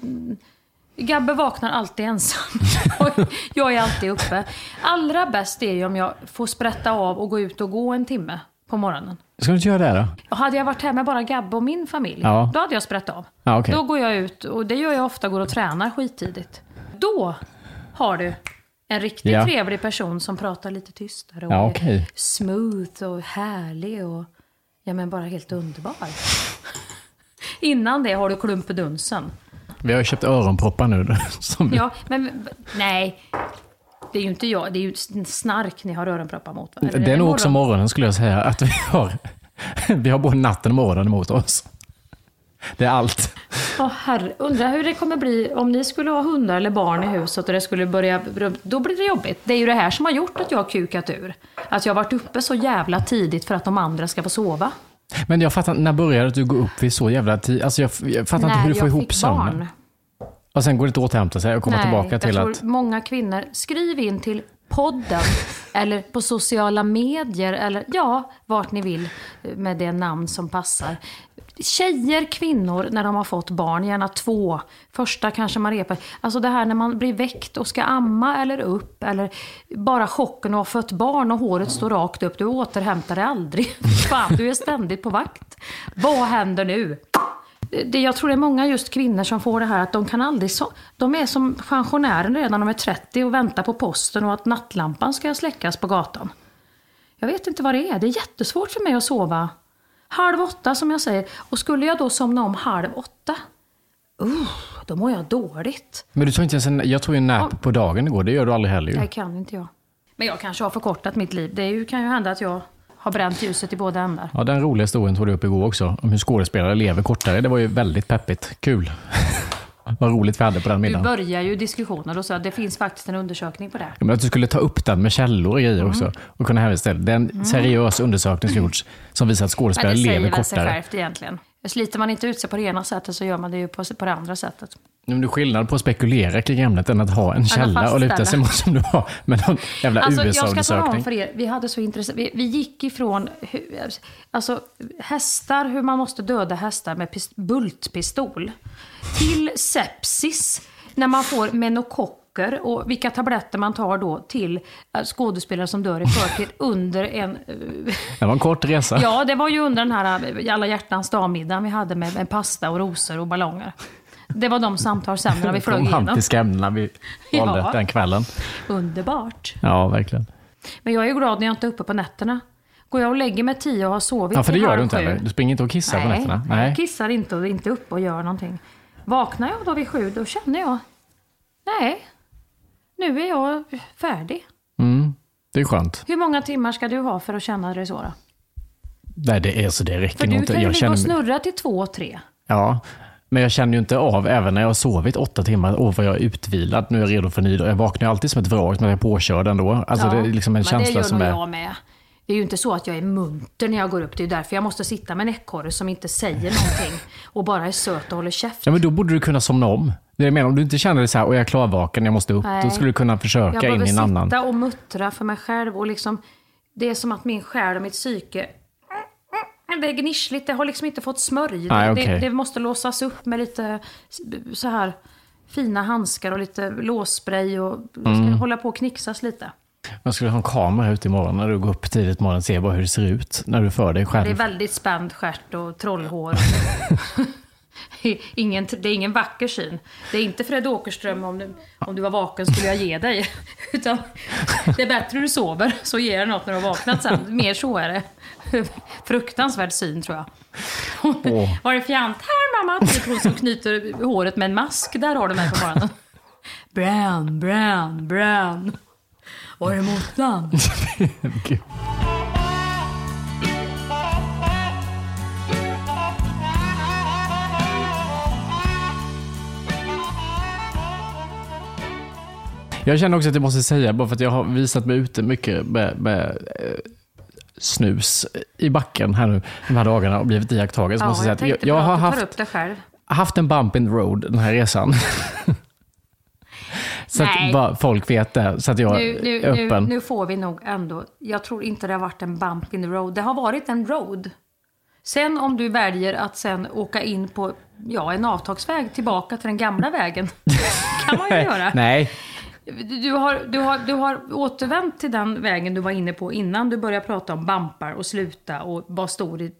Gabbe vaknar alltid ensam. Och jag är alltid uppe. Allra bäst är ju om jag får sprätta av och gå ut och gå en timme på morgonen. Ska du inte göra det då? Hade jag varit här med bara Gabbe och min familj, Ja. då hade jag sprätt av. Ja, okej. Då går jag ut, och det gör jag ofta, går och tränar skittidigt. Då har du en riktigt Ja. trevlig person som pratar lite tystare och Ja, är okej. smooth och härlig och ja, men bara helt underbar. Innan det har du klumpedunsen. Vi har ju köpt öronproppar nu. Som Ja, men nej. Det är ju inte jag, det är ju snark ni har öronproppar mot. va? Eller det är nog också morgon? morgonen skulle jag säga. Att vi har, vi har både natten och morgonen emot oss. Det är allt. Åh, herre, undrar hur det kommer bli om ni skulle ha hundar eller barn i huset och det skulle börja... Då blir det jobbigt. Det är ju det här som har gjort att jag har kukat ur. Att jag har varit uppe så jävla tidigt för att de andra ska få sova. Men jag fattar, när började du gå upp vid så jävla tid? Alltså jag, jag fattar inte hur du får ihop sömnen. Och sen går det inte att återhämta sig och komma Nej, tillbaka till jag tror att... många kvinnor, skriv in till podden eller på sociala medier eller ja, vart ni vill med det namn som passar. Tjejer, kvinnor, när de har fått barn, gärna två. Första kanske man repar. Alltså det här när man blir väckt och ska amma eller upp eller bara chocken att ha fött barn och håret står rakt upp. Du återhämtar dig aldrig. Fan, du är ständigt på vakt. Vad händer nu? det, jag tror det är många just kvinnor som får det här att de kan aldrig so- De är som pensionären redan när de är 30 och väntar på posten och att nattlampan ska släckas på gatan. Jag vet inte vad det är. Det är jättesvårt för mig att sova. Halv åtta som jag säger. Och skulle jag då somna om halv åtta, uh, då mår jag dåligt. Men du tar inte ens en, jag tog ju en nap på dagen igår, det gör du aldrig heller ju. Det kan inte jag. Men jag kanske har förkortat mitt liv. Det är ju, kan ju hända att jag har bränt ljuset i båda ändar. Ja, den roliga historien tog du upp igår också, om hur skådespelare lever kortare. Det var ju väldigt peppigt. Kul. Vad roligt vi hade på den Du middagen. börjar ju diskussioner och så att det finns faktiskt en undersökning på det. Ja, Men att du skulle ta upp den med källor och grejer också och kunna hänvisa till det. Det är en seriös undersökning som gjorts som visar att skådespelare det lever säger väl sig kortare. självt egentligen. Sliter man inte ut sig på det ena sättet så gör man det ju på, på det andra sättet. Men det är skillnad på att spekulera kring ämnet än att ha en källa och luta sig mot som du har med någon jävla Alltså, jag ska tala om USA-undersökning. för er, vi hade så intressant, vi, vi gick ifrån hu- alltså, hästar, hur man måste döda hästar med pist, bultpistol, till sepsis, när man får menokocker och vilka tabletter man tar då till eh, skådespelare som dör i förtid under en... eh, Det var en kort resa. Ja, det var ju under den här eh, alla hjärtans dag-middagen vi hade med, med pasta och rosor och ballonger. Det var de samtalsämnena vi flög De igenom. romantiska ämnena vi valde Ja. den kvällen. Underbart. Ja, verkligen. Men jag är glad när jag inte är uppe på nätterna. Går jag och lägger mig tio och har sovit Ja, för det gör du inte heller. Du springer inte och kissar på nätterna. Nej, jag kissar inte och är inte uppe och gör någonting. Vaknar jag då vid sju, då känner jag, nej, nu är jag färdig. Mm, det är skönt. Hur många timmar ska du ha för att känna dig så då? Nej, det, är, så det räcker För nog du inte. kan ju ligga och snurra till två, tre. ja, men jag känner ju inte av, även när jag har sovit åtta timmar, åh vad jag är utvilad, nu är jag redo för en ny dag. Jag vaknar alltid som ett vrak när jag är påkörd ändå. Alltså det är liksom en men känsla det gör som är... jag med. Det är ju inte så att jag är munter när jag går upp. Det är ju därför jag måste sitta med en ekorre som inte säger någonting och bara är söt och håller käft. Ja, men då borde du kunna somna om. Det jag menar, om du inte känner dig så här, och jag är klarvaken, jag måste upp, Nej. då skulle du kunna Jag försöka in behöver i en annan. sitta och muttra för mig själv och liksom Det är som att min själ och mitt psyke det är gnissligt, det har liksom inte fått smörj. Nej, det, okej. det måste låsas upp med lite så här fina handskar och lite låsspray och det Mm. hålla på och knixas lite. Jag skulle ha en kamera ute imorgon när du går upp tidigt imorgon och ser bara hur det ser ut när du för dig Det är själv. väldigt spänd stjärt och trollhår. ingen, det är ingen vacker syn. Det är inte Fred Åkerström om du, om du var vaken skulle jag ge dig. Utan det är bättre du sover, så ger jag något när du har vaknat sen. Mer så är det. Fruktansvärd syn tror jag. Åh. Var är fjant? Här mamma! Det är hon som knyter håret med en mask. Där har du mig på morgonen. Bran, Bran, Bran. Var är måttan? Jag känner också att jag måste säga, bara för att jag har visat mig ute mycket med, med eh, snus i backen här nu de här dagarna och blivit iakttagen. Så Ja, måste jag säga att jag, jag har haft haft en bump in the road den här resan. Så Nej. att bara folk vet det, så att jag Nu, nu, är nu, öppen. nu får vi nog ändå... Jag tror inte det har varit en bump in the road. Det har varit en road. Sen om du väljer att sen åka in på ja, en avtagsväg tillbaka till den gamla vägen. kan man ju göra. Nej, Du, har, du, har, du har återvänt till den vägen du var inne på innan du började prata om bampar och sluta och vara stor i,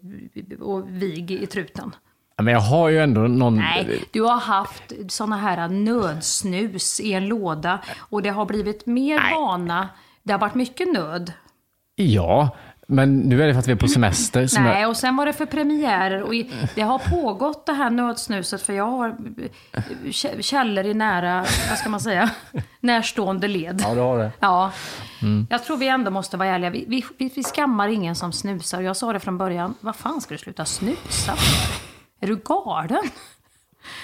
och vig i truten. men jag har ju ändå någon... Nej, du har haft såna här nödsnus i en låda och det har blivit mer Nej. vana. Det har varit mycket nöd. Ja, men nu är det för att vi är på semester. Som Nej, och sen var det för premiärer och det har pågått det här nödsnuset för jag har eh, kä- källor i nära, vad ska man säga, närstående led. Ja, du har det. Ja, Mm. jag tror vi ändå måste vara ärliga. Vi, vi, vi, skammar ingen som snusar. Jag sa det från början, vad fan ska du sluta snusa? Är du galen?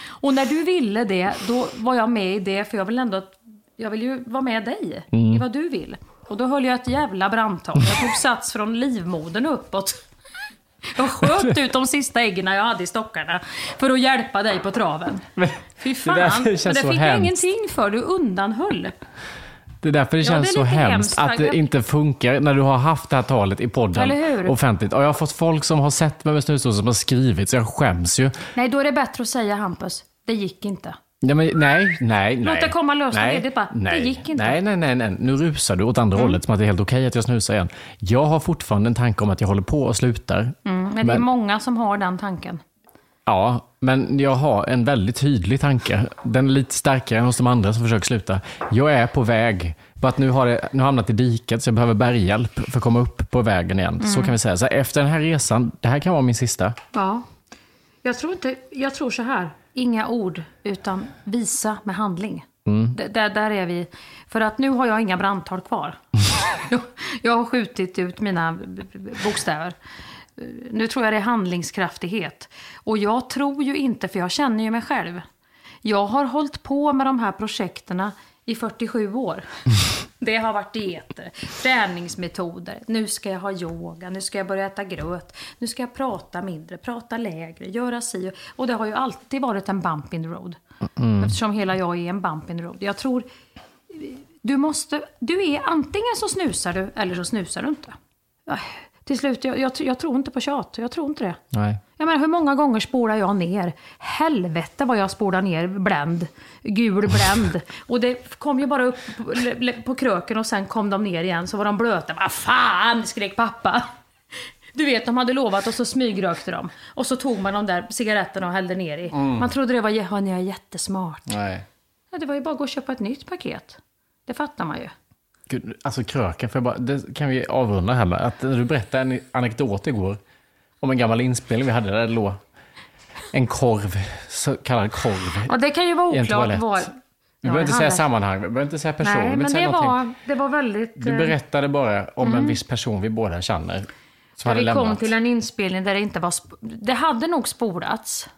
Och när du ville det, då var jag med i det, för jag vill ändå att, jag vill ju vara med dig Mm. i vad du vill. Och då höll jag ett jävla brandtal. Jag tog sats från livmodern uppåt. Jag sköt ut de sista äggen jag hade i stockarna för att hjälpa dig på traven. Fy fan, där men det fick jag hemskt. ingenting för. Du undanhöll. Det är därför det Ja, känns det så hemskt hemskt, att det inte funkar när du har haft det här talet i podden offentligt. Och jag har fått folk som har sett mig med snusdosor som har skrivit, så jag skäms ju. Nej, då är det bättre att säga Hampus, det gick inte. Ja, men, nej, nej, nej. det komma löst och nej, ledigt bara. Det nej, gick inte. Mm. Nej, nej, nej, nej. Nu rusar du åt andra hållet som att det är helt okej att jag snusar igen. Jag har fortfarande en tanke om att jag håller på och slutar. Mm, men det är många som har den tanken. Ja, men jag har en väldigt tydlig tanke. Den är lite starkare än hos de andra som försöker sluta. Jag är på väg. Bara att nu har det nu har hamnat i diket så jag behöver bärhjälp för att komma upp på vägen igen. Så Mm. kan vi säga. Så efter den här resan, det här kan vara min sista. Ja. Jag tror, inte, jag tror så här, inga ord, utan visa med handling. D- där, där är vi. För att nu har jag inga brandtal kvar. jag, har skjutit ut mina bokstäver. Nu tror jag det är handlingskraftighet. Och jag tror ju inte, för jag känner ju mig själv. Jag har hållit på med de här projekterna i 47 år. Det har varit dieter, träningsmetoder. Nu ska jag ha yoga, nu ska jag börja äta gröt. Nu ska jag prata mindre, prata lägre, göra si. och- Och det har ju alltid varit en bump in the road. Eftersom hela jag är en bump in the road. Jag tror, du måste, du är antingen så snusar du eller så snusar du inte. Till slut, jag, jag, jag tror inte på tjat. Jag tror inte det. Nej. Jag menar, hur många gånger spolar jag ner? Helvete vad jag spolar ner Blend. Gul Blend. Och det kom ju bara upp på, på kröken och sen kom de ner igen så var de blöta. Vad fan, skrek pappa. Du vet, de hade lovat och så smygrökte de. Och så tog man de där cigaretterna och hällde ner i. Man trodde det var, ja, ni är jättesmart. Nej. Ja, det var ju bara att gå och köpa ett nytt paket. Det fattar man ju. Gud, alltså kröken, för bara, det kan vi avrunda här med. Att när du berättade en anekdot igår om en gammal inspelning vi hade där det låg en korv, så kallad korv. Och det kan ju vara oklart var... Vi behöver inte säga sammanhang, vi behöver inte säga person, Nej, men det var, det var väldigt... Du eh, berättade bara om en viss person vi båda känner. Som hade vi kom lämnat. till en inspelning där det inte var... Det hade nog spolats.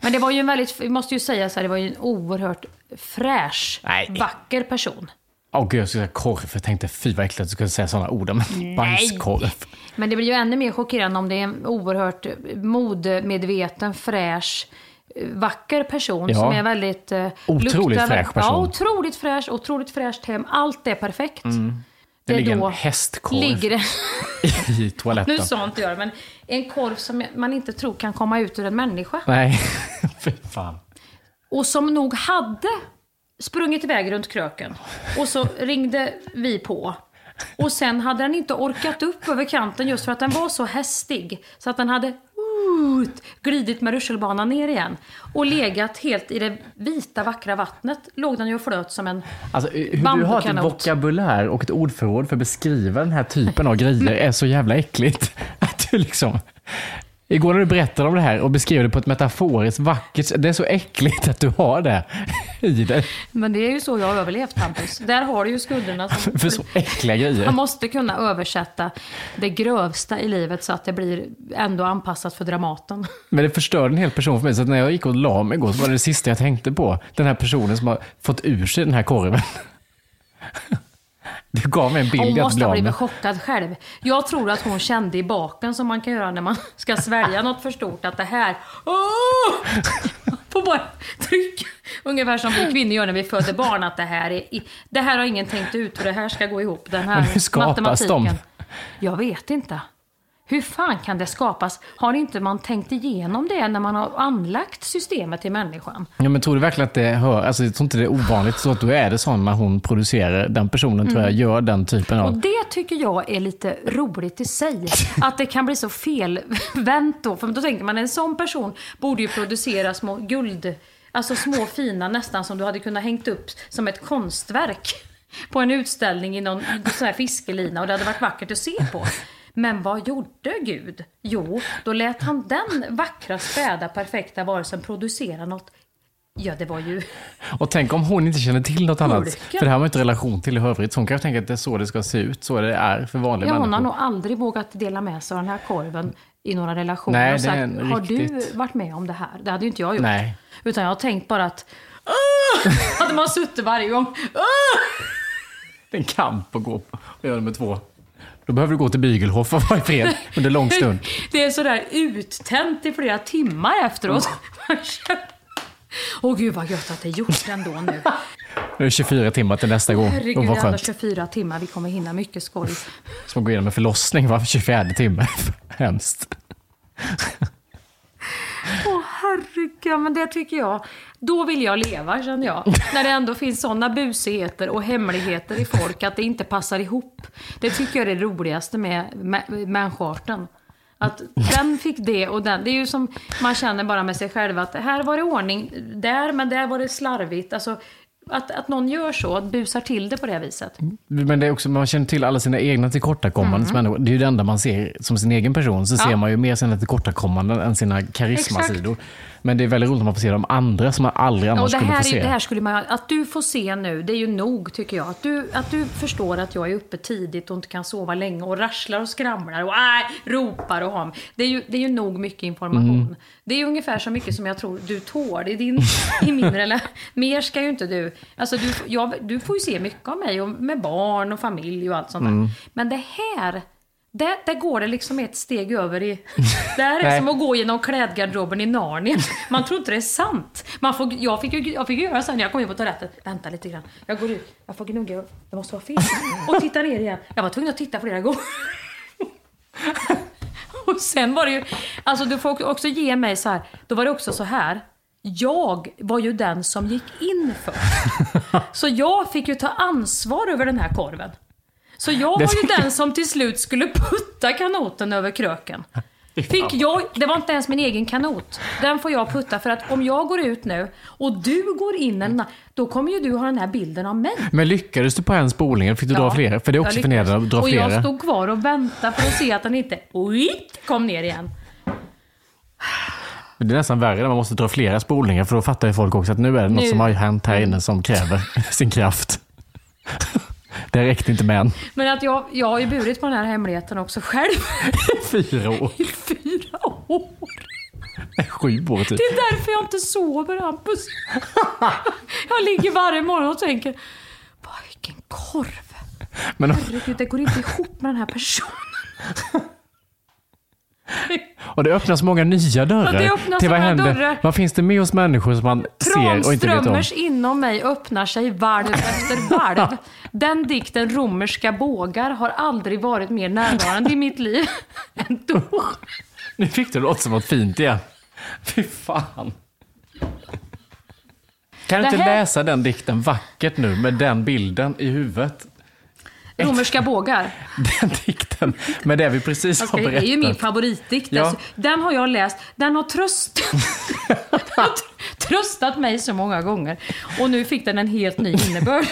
Men det var ju en väldigt, vi måste ju säga så här, det var ju en oerhört fräsch, Nej. vacker person. Åh gud, jag skulle säga korv. Jag tänkte fy vad äckligt att du skulle säga sådana ord. Men bajskorv. Men det blir ju ännu mer chockerande om det är en oerhört modemedveten, fräsch, vacker person Ja. som är väldigt... eh, Otroligt luktar- fräsch person. Ja, otroligt fräsch, otroligt fräscht hem. Allt är perfekt. Det, ligger då en hästkorv ligger det... i toaletten. Nu sa inte jag det, men en korv som man inte tror kan komma ut ur en människa. Nej, fy fan. Och som nog hade sprungit iväg runt kröken. Och så ringde vi på. Och sen hade den inte orkat upp över kanten just för att den var så hästig. Så att den hade ut, glidit med rutschelbanan ner igen. Och legat helt i det vita vackra vattnet. Låg den ju och flöt som en... Alltså, hur du har ett vokabulär och ett ordförråd för att beskriva den här typen av grejer är så jävla äckligt. Att du liksom... Igår när du berättade om det här och beskrev det på ett metaforiskt vackert sätt, Det är så äckligt att du har det i dig. Men det är ju så jag har överlevt Hampus. Där har du ju skulderna som... För så äckliga grejer. Man måste kunna översätta det grövsta i livet så att det blir ändå anpassat för Dramaten. Men det förstörde en hel person för mig. Så när jag gick och la mig igår så var det det sista jag tänkte på. Den här personen som har fått ur sig den här korven. Du gav mig en bild Hon måste ha blivit chockad själv. Jag tror att hon kände i baken som man kan göra när man ska svälja något för stort att det här... Åh! får bara trycka. Ungefär som vi kvinnor gör när vi föder barn. Att det här, är, det här har ingen tänkt ut och det här ska gå ihop. Den här Men hur skapas matematiken. de? Jag vet inte. Hur fan kan det skapas? Har inte man tänkt igenom det när man har anlagt systemet till människan? Ja, men tror du verkligen att det hör, alltså jag tror inte det är ovanligt, så att då är det så när hon producerar, den personen tror jag gör den typen Och av... det tycker jag är lite roligt i sig. Att det kan bli så felvänt då. För då tänker man en sån person borde ju producera små guld, alltså små fina nästan som du hade kunnat hängt upp som ett konstverk på en utställning i någon sån här fiskelina och det hade varit vackert att se på. Men vad gjorde Gud? Jo, då lät han den vackra, späda, perfekta varelsen producera något Ja, det var ju... Och tänk om hon inte känner till något annat. För det här har man inte relation till i övrigt. Så hon kanske tänker att det är så det ska se ut, så det är för vanliga Ja, hon människor. har nog aldrig vågat dela med sig av den här korven i några relationer Nej, och sagt, en har riktigt- du varit med om det här? Det hade ju inte jag gjort. Nej. Utan jag har tänkt bara att "Åh!" hade man suttit varje gång. "Åh!" Det är en kamp att gå på och göra nummer två. Då behöver du gå till Bygelhof och vara i fred under lång stund. Det är sådär uttänt i flera timmar efteråt. Åh gud vad gött att det är gjort ändå nu. Nu är det 24 timmar till nästa gång. Herregud, det vad är ändå skönt. 24 timmar. Vi kommer hinna mycket skoj. Som att gå igenom en förlossning var 24 timme. Hemskt. Åh herregud, men det tycker jag. Då vill jag leva känner jag. När det ändå finns sådana busigheter och hemligheter i folk att det inte passar ihop. Det tycker jag är det roligaste med mä- människoarten. Att den fick det och den. Det är ju som man känner bara med sig själv att här var det ordning där, men där var det slarvigt. Alltså, att, att någon gör så, att busar till det på det viset. Men det är också, man känner till alla sina egna tillkortakommanden. människor. Det är ju det enda man ser som sin egen person. Så Mm. Ja. ser man ju mer sina tillkortakommanden än sina karismasidor. Men det är väldigt roligt om man får se de andra som man aldrig annars skulle få är- se. det här skulle man Att du får se nu, det är ju nog tycker jag. Att du, att du förstår att jag är uppe tidigt och inte kan sova länge och rasslar och skramlar och äh, ropar och har det är, ju, det är ju nog mycket information. Mm. Det är ungefär så mycket som jag tror du tål i, din, i min relation. Mer ska ju inte du... Alltså du, jag, du får ju se mycket av mig och med barn och familj och allt sånt där. Mm. Men det här... Där, där går det liksom ett steg över i... Det här är som att gå genom klädgarderoben i Narnia. Man tror inte det är sant. Man får, jag, fick ju, jag fick ju göra så när jag kom in på toaletten. Vänta lite grann. Jag går ut. Jag får gnugga. Det måste vara fel. Och titta ner igen. Jag var tvungen att titta flera gånger. Och sen var det ju... Alltså du får också ge mig så här. Då var det också så här. Jag var ju den som gick in först. Så jag fick ju ta ansvar över den här korven. Så jag var ju den som till slut skulle putta kanoten över kröken. Fick jag, det var inte ens min egen kanot. Den får jag putta för att om jag går ut nu och du går in en då kommer ju du ha den här bilden av mig. Men lyckades du på en spolning? Fick du dra flera? För det är också förnedrande att dra och flera. jag stod kvar och väntade för att se att den inte kom ner igen. Det är nästan värre när man måste dra flera spolningar för då fattar ju folk också att nu är det något Nu. som har hänt här inne som kräver sin kraft. Det räckte inte med en. Men att jag, jag har ju burit på den här hemligheten också själv Fyra år. i fyra år. Sju år typ. Det är därför jag inte sover Hampus. Jag ligger varje morgon och tänker, "Vad, vilken korv. Men, Herregud, det går inte ihop med den här personen. och det öppnas många nya dörrar. Ja, det öppnas till vad händer? dörrar. Vad finns det med hos människor som man ser och inte vet om? Inom mig öppnar sig varv efter varv. Den dikten Romerska bågar har aldrig varit mer närvarande i mitt liv än då. Nu fick du låta som något fint igen. Fy fan. Kan du inte här- läsa den dikten vackert nu med den bilden i huvudet? Romerska bågar. Den dikten med det vi precis har det är berättat. ju min favoritdikt. Ja. Alltså, Den har jag läst. Den har, tröst... den har tr- tröstat mig så många gånger. Och nu fick den en helt ny innebörd.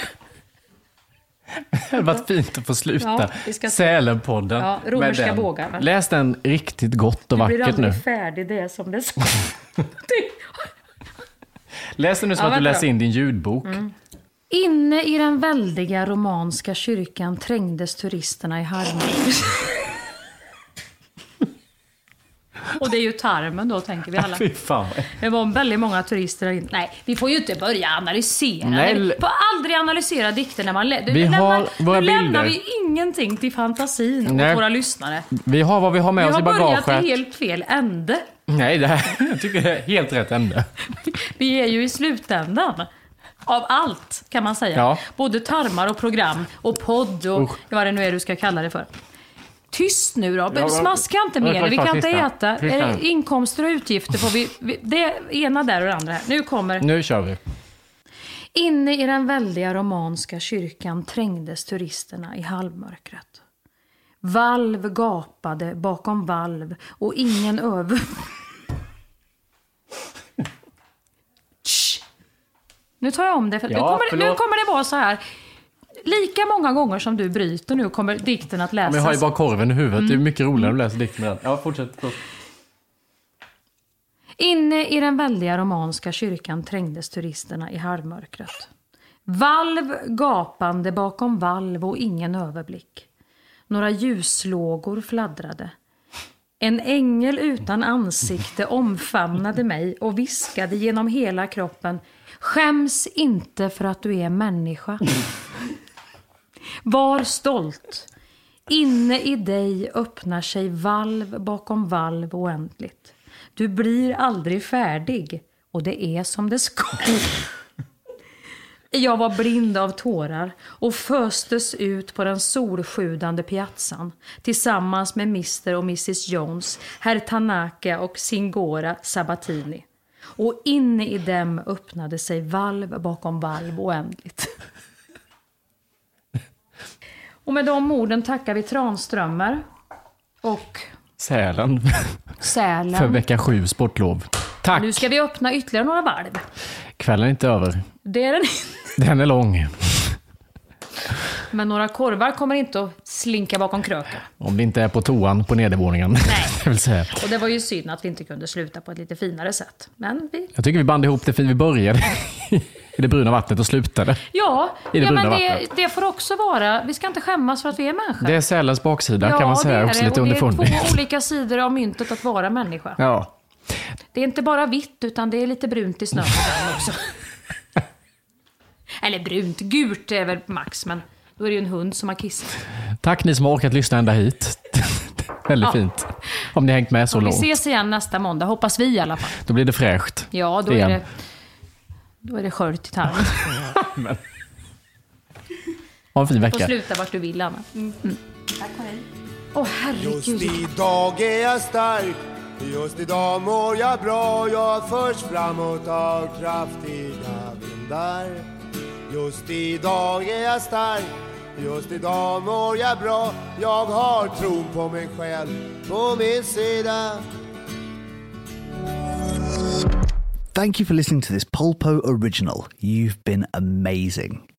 Det hade varit fint att få sluta Ja. Sälenpodden Ja, med romerska den. bågar? Läs den riktigt gott och Du blir vackert nu. aldrig färdig, det är som det ska. Läs den nu som Ja, att du läser in din ljudbok. Inne i den väldiga romanska kyrkan trängdes turisterna i harmoni. Och det är ju tarmen då, tänker vi alla. Fy fan. Det var väldigt många turister där inne. Nej, vi får ju inte börja analysera. Nej, vi får aldrig analysera dikter när man... lä- Vi nu har lämnar, våra nu lämnar bilder. vi ingenting till fantasin Nej. åt våra lyssnare. Vi har vad vi har med Vi oss har i börjat bagaget. i helt fel ände. Nej, det här, jag tycker det är helt rätt ände. Vi är ju i slutändan. Av allt, kan man säga. Ja. Både tarmar och program och podd och vad det nu är du ska kalla det för. Tyst nu då. Ja, Smaska inte mer. Vi kan inte äta. Sista. Det Inkomster och utgifter får vi... vi- Det ena där och det andra här. Nu kommer... Nu kör vi. Inne i den väldiga romanska kyrkan trängdes turisterna i halvmörkret. Valv gapade bakom valv och ingen över... Nu tar jag om det. För Ja, nu, kommer, det- nu kommer det vara så här. Lika många gånger som du bryter nu kommer dikten att läsas. Men jag har ju bara korven i huvudet. Det Mm. är mycket roligare att läsa dikten med den. Ja, fortsätt. förlåt. Inne i den väldiga romanska kyrkan trängdes turisterna i halvmörkret. Valv gapande bakom valv och ingen överblick. Några ljuslågor fladdrade. En ängel utan ansikte omfamnade mig och viskade genom hela kroppen Skäms inte för att du är människa. Var stolt. Inne i dig öppnar sig valv bakom valv oändligt. Du blir aldrig färdig och det är som det ska. Jag var blind av tårar och föstes ut på den solsjudande piazzan tillsammans med Mr och Mrs Jones, herr Tanaka och Singora Sabatini. Och inne i dem öppnade sig valv bakom valv oändligt. Och med de orden tackar vi Tranströmer och Sälen Sälen. för vecka sju sportlov. Tack! Nu ska vi öppna ytterligare några varv. Kvällen är inte över. Det är den Den är lång. Men några korvar kommer inte att slinka bakom kröken. Om det inte är på toan på nedervåningen. Nej. Jag vill säga. Och det var ju synd att vi inte kunde sluta på ett lite finare sätt. Men vi... Jag tycker vi band ihop det fint. Vi började i det bruna vattnet och slutade. Ja, I det ja bruna men det, vattnet. det får också vara... Vi ska inte skämmas för att vi är människor. Det är sälens baksida ja, kan man säga det är också det. lite och det är underfundigt. två olika sidor av myntet att vara människa. Ja. Det är inte bara vitt, utan det är lite brunt i snön också. Eller brunt, gult är väl max, men då är det ju en hund som har kissat. Tack ni som har orkat lyssna ända hit. Väldigt Ja. fint. Om ni har hängt med så Vi långt. ses igen nästa måndag, hoppas vi i alla fall. Då blir det fräscht. Ja, då är Igen. det, då är det skört i tarmen. Ha en fin Får vecka. sluta vart du vill, Anna. Mm. Tack och hej. Åh, Just herregud. idag är jag stark Just idag mår jag bra Jag förs framåt av kraftiga vindar Just idag är jag stark Just idag mår jag bra Jag har tron på mig själv på min sida Thank you for listening to this Polpo original. You've been amazing.